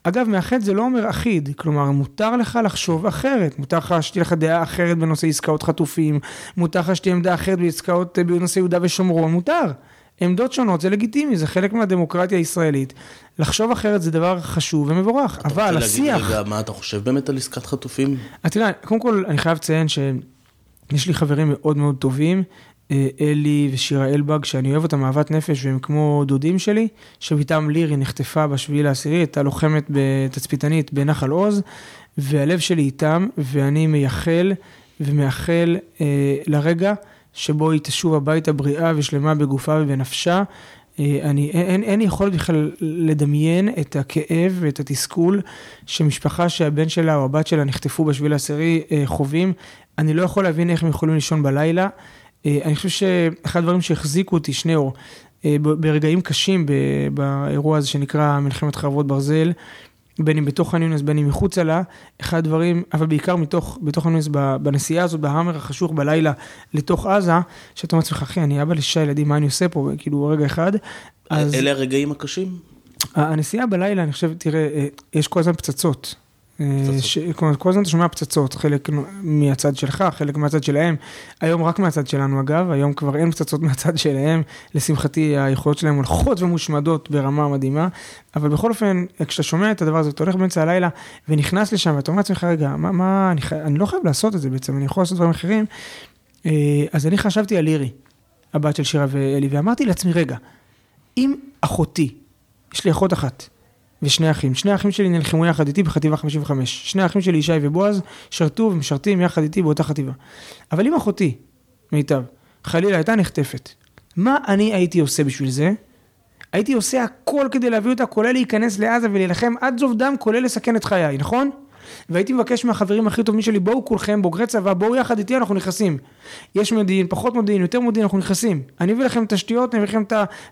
אגב, מאחד זה לא אומר אחיד, כלומר, מותר לך לחשוב אחרת, מותר לך שתהיה לך דעה אחרת בנושא עסקאות חטופים, מותר לך שתהיה עמדה אחרת בעסקאות אה, בנושא יהודה ושומרון, מותר. עמדות שונות זה לגיטימי, זה חלק מהדמוקרטיה הישראלית. לחשוב אחרת זה דבר חשוב ומבורך, אבל השיח... אתה רוצה להגיד רגע מה אתה חושב באמת על עסקת חטופים? אז תראה, קודם כל אני חייב לציין שיש לי חברים מאוד מאוד טובים, אלי ושירה אלבג, שאני אוהב אותם אהבת נפש והם כמו דודים שלי, שבתם לירי נחטפה בשביעי לעשירי, הייתה לוחמת בתצפיתנית בנחל עוז, והלב שלי איתם, ואני מייחל ומאחל אה, לרגע שבו היא תשוב הביתה בריאה ושלמה בגופה ובנפשה. אה, אני, אין, אין יכולת בכלל לדמיין את הכאב ואת התסכול שמשפחה שהבן שלה או הבת שלה נחטפו בשביל העשירי אה, חווים. אני לא יכול להבין איך הם יכולים לישון בלילה. אה, אני חושב שאחד הדברים שהחזיקו אותי, שניאור, ברגעים קשים באירוע הזה שנקרא מלחמת חרבות ברזל, בין אם בתוך הניונס, בין אם מחוצה לה, אחד הדברים, אבל בעיקר מתוך, בתוך הניונס, בנסיעה הזאת, בהאמר החשוך בלילה לתוך עזה, שאתה אומר לעצמך, אחי, אני אבא לשישה ילדים, מה אני עושה פה, כאילו, רגע אחד. אז... אלה הרגעים הקשים? הנסיעה בלילה, אני חושב, תראה, אה, יש כל הזמן פצצות. ש... כל הזמן אתה שומע פצצות, חלק מהצד שלך, חלק מהצד שלהם. היום רק מהצד שלנו אגב, היום כבר אין פצצות מהצד שלהם. לשמחתי היכולות שלהם הולכות ומושמדות ברמה מדהימה. אבל בכל אופן, כשאתה שומע את הדבר הזה, אתה הולך באמצע הלילה ונכנס לשם ואתה אומר לעצמך, רגע, מה, מה אני, אני לא חייב לעשות את זה בעצם, אני יכול לעשות דברים אחרים. אה, אז אני חשבתי על לירי, הבת של שירה ואלי, ואמרתי לעצמי, רגע, אם אחותי, יש לי אחות אחת, ושני אחים. שני האחים שלי נלחמו יחד איתי בחטיבה 55. שני האחים שלי, ישי ובועז, שרתו ומשרתים יחד איתי באותה חטיבה. אבל אם אחותי, מיטב, חלילה הייתה נחטפת, מה אני הייתי עושה בשביל זה? הייתי עושה הכל כדי להביא אותה, כולל להיכנס לעזה ולהילחם עד זוב דם, כולל לסכן את חיי, נכון? והייתי מבקש מהחברים הכי טובים שלי, בואו כולכם בוגרי צבא, בואו יחד איתי, אנחנו נכנסים. יש מודיעין, פחות מודיעין, יותר מודיעין, אנחנו נכנסים. אני אביא לכם תשתיות, אני אביא לכם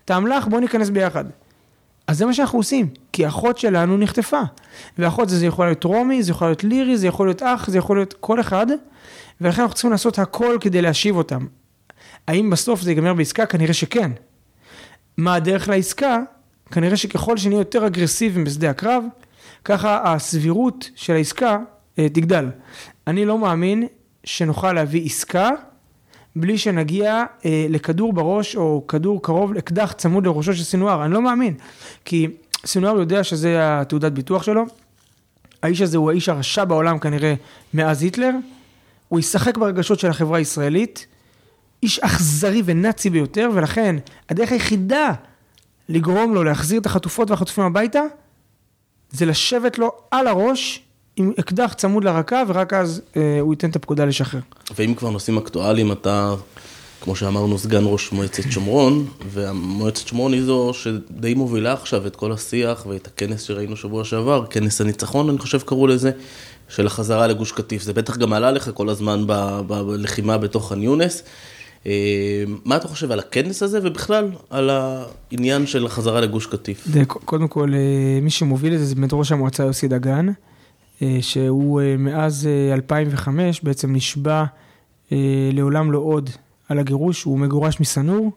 את האמל"ח, בואו ניכנס ביחד. אז זה מה שאנחנו עושים, כי אחות שלנו נחטפה. ואחות זה, זה יכול להיות רומי, זה יכול להיות לירי, זה יכול להיות אח, זה יכול להיות כל אחד, ולכן אנחנו צריכים לעשות הכל כדי להשיב אותם. האם בסוף זה ייגמר בעסקה? כנראה שכן. מה הדרך לעסקה? כנראה שככל שנהיה יותר אגרסיביים בשדה הקרב, ככה הסבירות של העסקה אה, תגדל. אני לא מאמין שנוכל להביא עסקה בלי שנגיע אה, לכדור בראש או כדור קרוב, אקדח צמוד לראשו של סינואר, אני לא מאמין. כי סינואר יודע שזה התעודת ביטוח שלו, האיש הזה הוא האיש הרשע בעולם כנראה מאז היטלר, הוא ישחק ברגשות של החברה הישראלית, איש אכזרי ונאצי ביותר, ולכן הדרך היחידה לגרום לו להחזיר את החטופות והחטופים הביתה, זה לשבת לו על הראש עם אקדח צמוד לרקה, ורק אז אה, הוא ייתן את הפקודה לשחרר. ואם כבר נושאים אקטואליים, אתה, כמו שאמרנו, סגן ראש מועצת שומרון, ומועצת שומרון היא זו שדי מובילה עכשיו את כל השיח ואת הכנס שראינו שבוע שעבר, כנס הניצחון, אני חושב קראו לזה, של החזרה לגוש קטיף. זה בטח גם עלה לך כל הזמן בלחימה בתוך ח'אן יונס. אה, מה אתה חושב על הכנס הזה ובכלל על העניין של החזרה לגוש קטיף? קודם כל, אה, מי שמוביל את זה זה באמת ראש המועצה יוסי דגן. אה, שהוא אה, מאז 2005 אה, בעצם נשבע לעולם לא עוד על הגירוש, הוא מגורש מסנור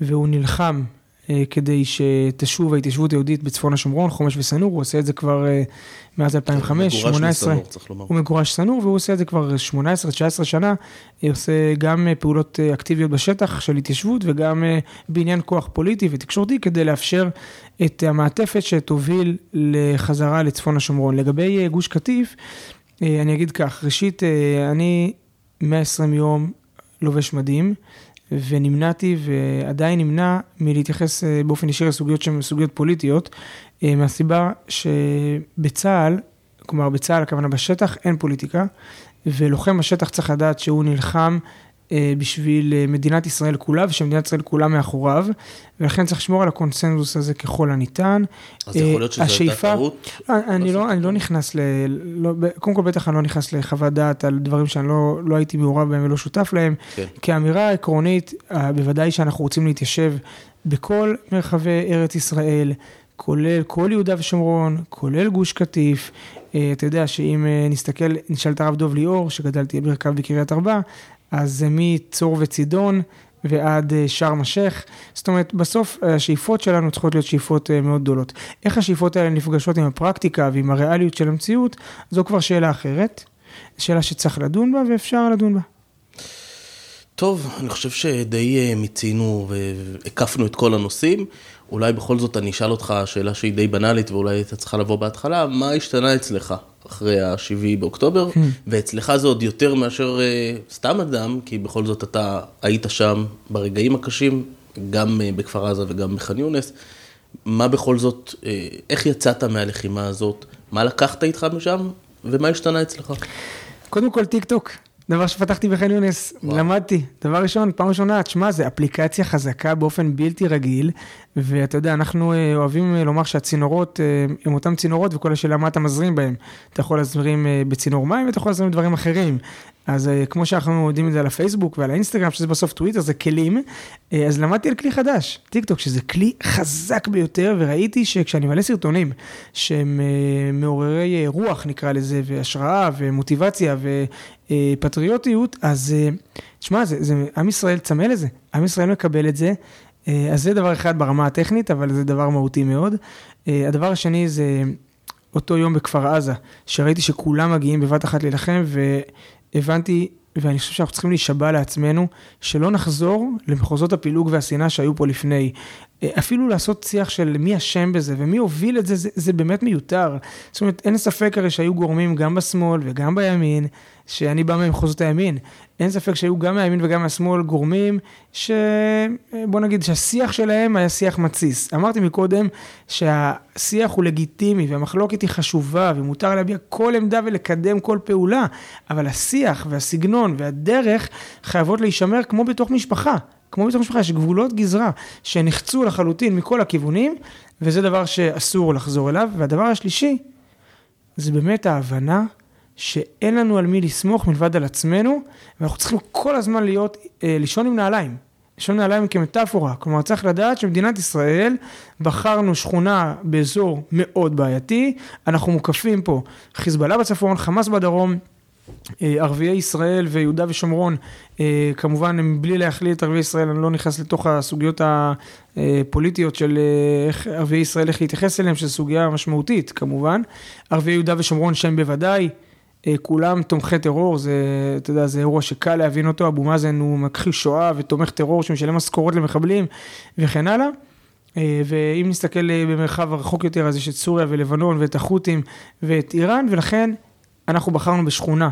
והוא נלחם כדי שתשוב ההתיישבות היהודית בצפון השומרון, חומש וסנור, הוא עושה את זה כבר מאז 2005, 2018. מגורש צריך לומר. הוא מגורש סנור והוא עושה את זה כבר 18-19 שנה, הוא עושה גם פעולות אקטיביות בשטח של התיישבות וגם בעניין כוח פוליטי ותקשורתי כדי לאפשר את המעטפת שתוביל לחזרה לצפון השומרון. לגבי גוש קטיף, אני אגיד כך, ראשית, אני 120 יום לובש מדים. ונמנעתי ועדיין נמנע מלהתייחס אה, באופן ישיר לסוגיות שהן סוגיות פוליטיות, אה, מהסיבה שבצה"ל, כלומר בצה"ל, הכוונה בשטח, אין פוליטיקה, ולוחם בשטח צריך לדעת שהוא נלחם אה, בשביל אה, מדינת ישראל כולה, ושמדינת ישראל כולה מאחוריו, ולכן צריך לשמור על הקונסנזוס הזה ככל הניתן. אז יכול להיות שזו הייתה טעות? אני לא, אני לא נכנס ל... לא, קודם כל בטח אני לא נכנס לחוות דעת על דברים שאני לא, לא הייתי מעורב בהם ולא שותף להם. כן. כאמירה עקרונית, בוודאי שאנחנו רוצים להתיישב בכל מרחבי ארץ ישראל. כולל כל יהודה ושומרון, כולל גוש קטיף. אתה יודע שאם נסתכל, נשאל את הרב דוב ליאור, שגדלתי במרכב בקריית ארבע, אז זה מצור וצידון ועד אה, שארם א-שייח. זאת אומרת, בסוף השאיפות שלנו צריכות להיות שאיפות אה, מאוד גדולות. איך השאיפות האלה נפגשות עם הפרקטיקה ועם הריאליות של המציאות, זו כבר שאלה אחרת. שאלה שצריך לדון בה ואפשר לדון בה. טוב, אני חושב שדי אה, מיצינו והקפנו את כל הנושאים. אולי בכל זאת אני אשאל אותך שאלה שהיא די בנאלית ואולי הייתה צריכה לבוא בהתחלה, מה השתנה אצלך אחרי ה-7 באוקטובר? Hmm. ואצלך זה עוד יותר מאשר uh, סתם אדם, כי בכל זאת אתה היית שם ברגעים הקשים, גם uh, בכפר עזה וגם בח'אן יונס. מה בכל זאת, uh, איך יצאת מהלחימה הזאת? מה לקחת איתך משם ומה השתנה אצלך? קודם כל טיק טוק. דבר שפיתחתי בחן יונס, למדתי. דבר ראשון, פעם ראשונה, תשמע, זו אפליקציה חזקה באופן בלתי רגיל, ואתה יודע, אנחנו אה, אוהבים אה, לומר שהצינורות אה, הם אותם צינורות, וכל השאלה מה אתה מזרים בהם. אתה יכול להזרים בצינור מים ואתה יכול להזרים דברים אחרים. אז כמו שאנחנו יודעים את זה על הפייסבוק ועל האינסטגרם, שזה בסוף טוויטר, זה כלים. אז למדתי על כלי חדש, טיק טוק, שזה כלי חזק ביותר, וראיתי שכשאני מעלה סרטונים שהם מעוררי רוח, נקרא לזה, והשראה ומוטיבציה ופטריוטיות, אז תשמע, עם ישראל צמא לזה, עם ישראל מקבל את זה. אה, אז זה דבר אחד ברמה הטכנית, אבל זה דבר מהותי מאוד. אה, הדבר השני זה אותו יום בכפר עזה, שראיתי שכולם מגיעים בבת אחת להילחם, והבנתי, ואני חושב שאנחנו צריכים להישבע לעצמנו, שלא נחזור למחוזות הפילוג והשנאה שהיו פה לפני. אפילו לעשות שיח של מי אשם בזה ומי הוביל את זה, זה, זה באמת מיותר. זאת אומרת, אין ספק הרי שהיו גורמים גם בשמאל וגם בימין, שאני בא ממחוזות הימין. אין ספק שהיו גם מהימין וגם מהשמאל גורמים ש... בוא נגיד שהשיח שלהם היה שיח מתסיס. אמרתי מקודם שהשיח הוא לגיטימי והמחלוקת היא חשובה ומותר להביע כל עמדה ולקדם כל פעולה, אבל השיח והסגנון והדרך חייבות להישמר כמו בתוך משפחה. כמו בתוך משפחה, יש גבולות גזרה שנחצו לחלוטין מכל הכיוונים, וזה דבר שאסור לחזור אליו. והדבר השלישי, זה באמת ההבנה שאין לנו על מי לסמוך מלבד על עצמנו, ואנחנו צריכים כל הזמן להיות, אה, לישון עם נעליים. לישון עם נעליים כמטאפורה. כלומר, צריך לדעת שמדינת ישראל, בחרנו שכונה באזור מאוד בעייתי, אנחנו מוקפים פה חיזבאללה בצפון, חמאס בדרום. אה, ערביי ישראל ויהודה ושומרון, אה, כמובן, בלי להכליל את ערביי ישראל, אני לא נכנס לתוך הסוגיות הפוליטיות של אה, איך ערביי ישראל, איך להתייחס אליהם, שזו סוגיה משמעותית, כמובן. ערביי יהודה ושומרון שהם בוודאי. כולם תומכי טרור, זה, אתה יודע, זה אירוע שקל להבין אותו, אבו מאזן הוא מכחיש שואה ותומך טרור שמשלם משכורות למחבלים וכן הלאה. ואם נסתכל במרחב הרחוק יותר, אז יש את סוריה ולבנון ואת החות'ים ואת איראן, ולכן אנחנו בחרנו בשכונה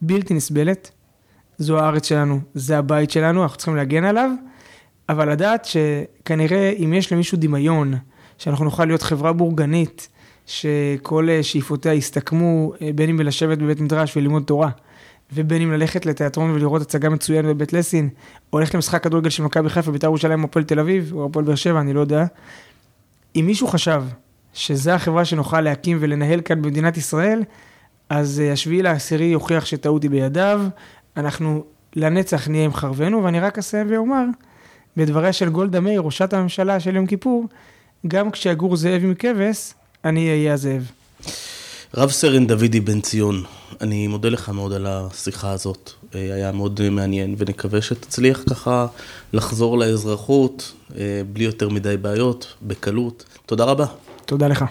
בלתי נסבלת, זו הארץ שלנו, זה הבית שלנו, אנחנו צריכים להגן עליו, אבל לדעת שכנראה אם יש למישהו דמיון, שאנחנו נוכל להיות חברה בורגנית, שכל שאיפותיה יסתכמו אה, בין אם לשבת בבית מדרש וללמוד תורה, ובין אם ללכת לתיאטרון ולראות הצגה מצוינת בבית לסין, או ללכת למשחק כדורגל של מכבי חיפה, בית"ר ירושלים או הפועל תל אביב, או הפועל באר שבע, אני לא יודע. אם מישהו חשב שזה החברה שנוכל להקים ולנהל כאן במדינת ישראל, אז אה, השביעי לעשירי יוכיח שטעות היא בידיו, אנחנו לנצח נהיה עם חרבנו, ואני רק אסיים ואומר, בדבריה של גולדה מאיר, ראשת הממשלה של יום כיפור, גם כשיגור זאב עם כבש, אני אהיה הזאב. רב סרן דודי בן ציון, אני מודה לך מאוד על השיחה הזאת, אה, היה מאוד מעניין, ונקווה שתצליח ככה לחזור לאזרחות אה, בלי יותר מדי בעיות, בקלות. תודה רבה. תודה לך.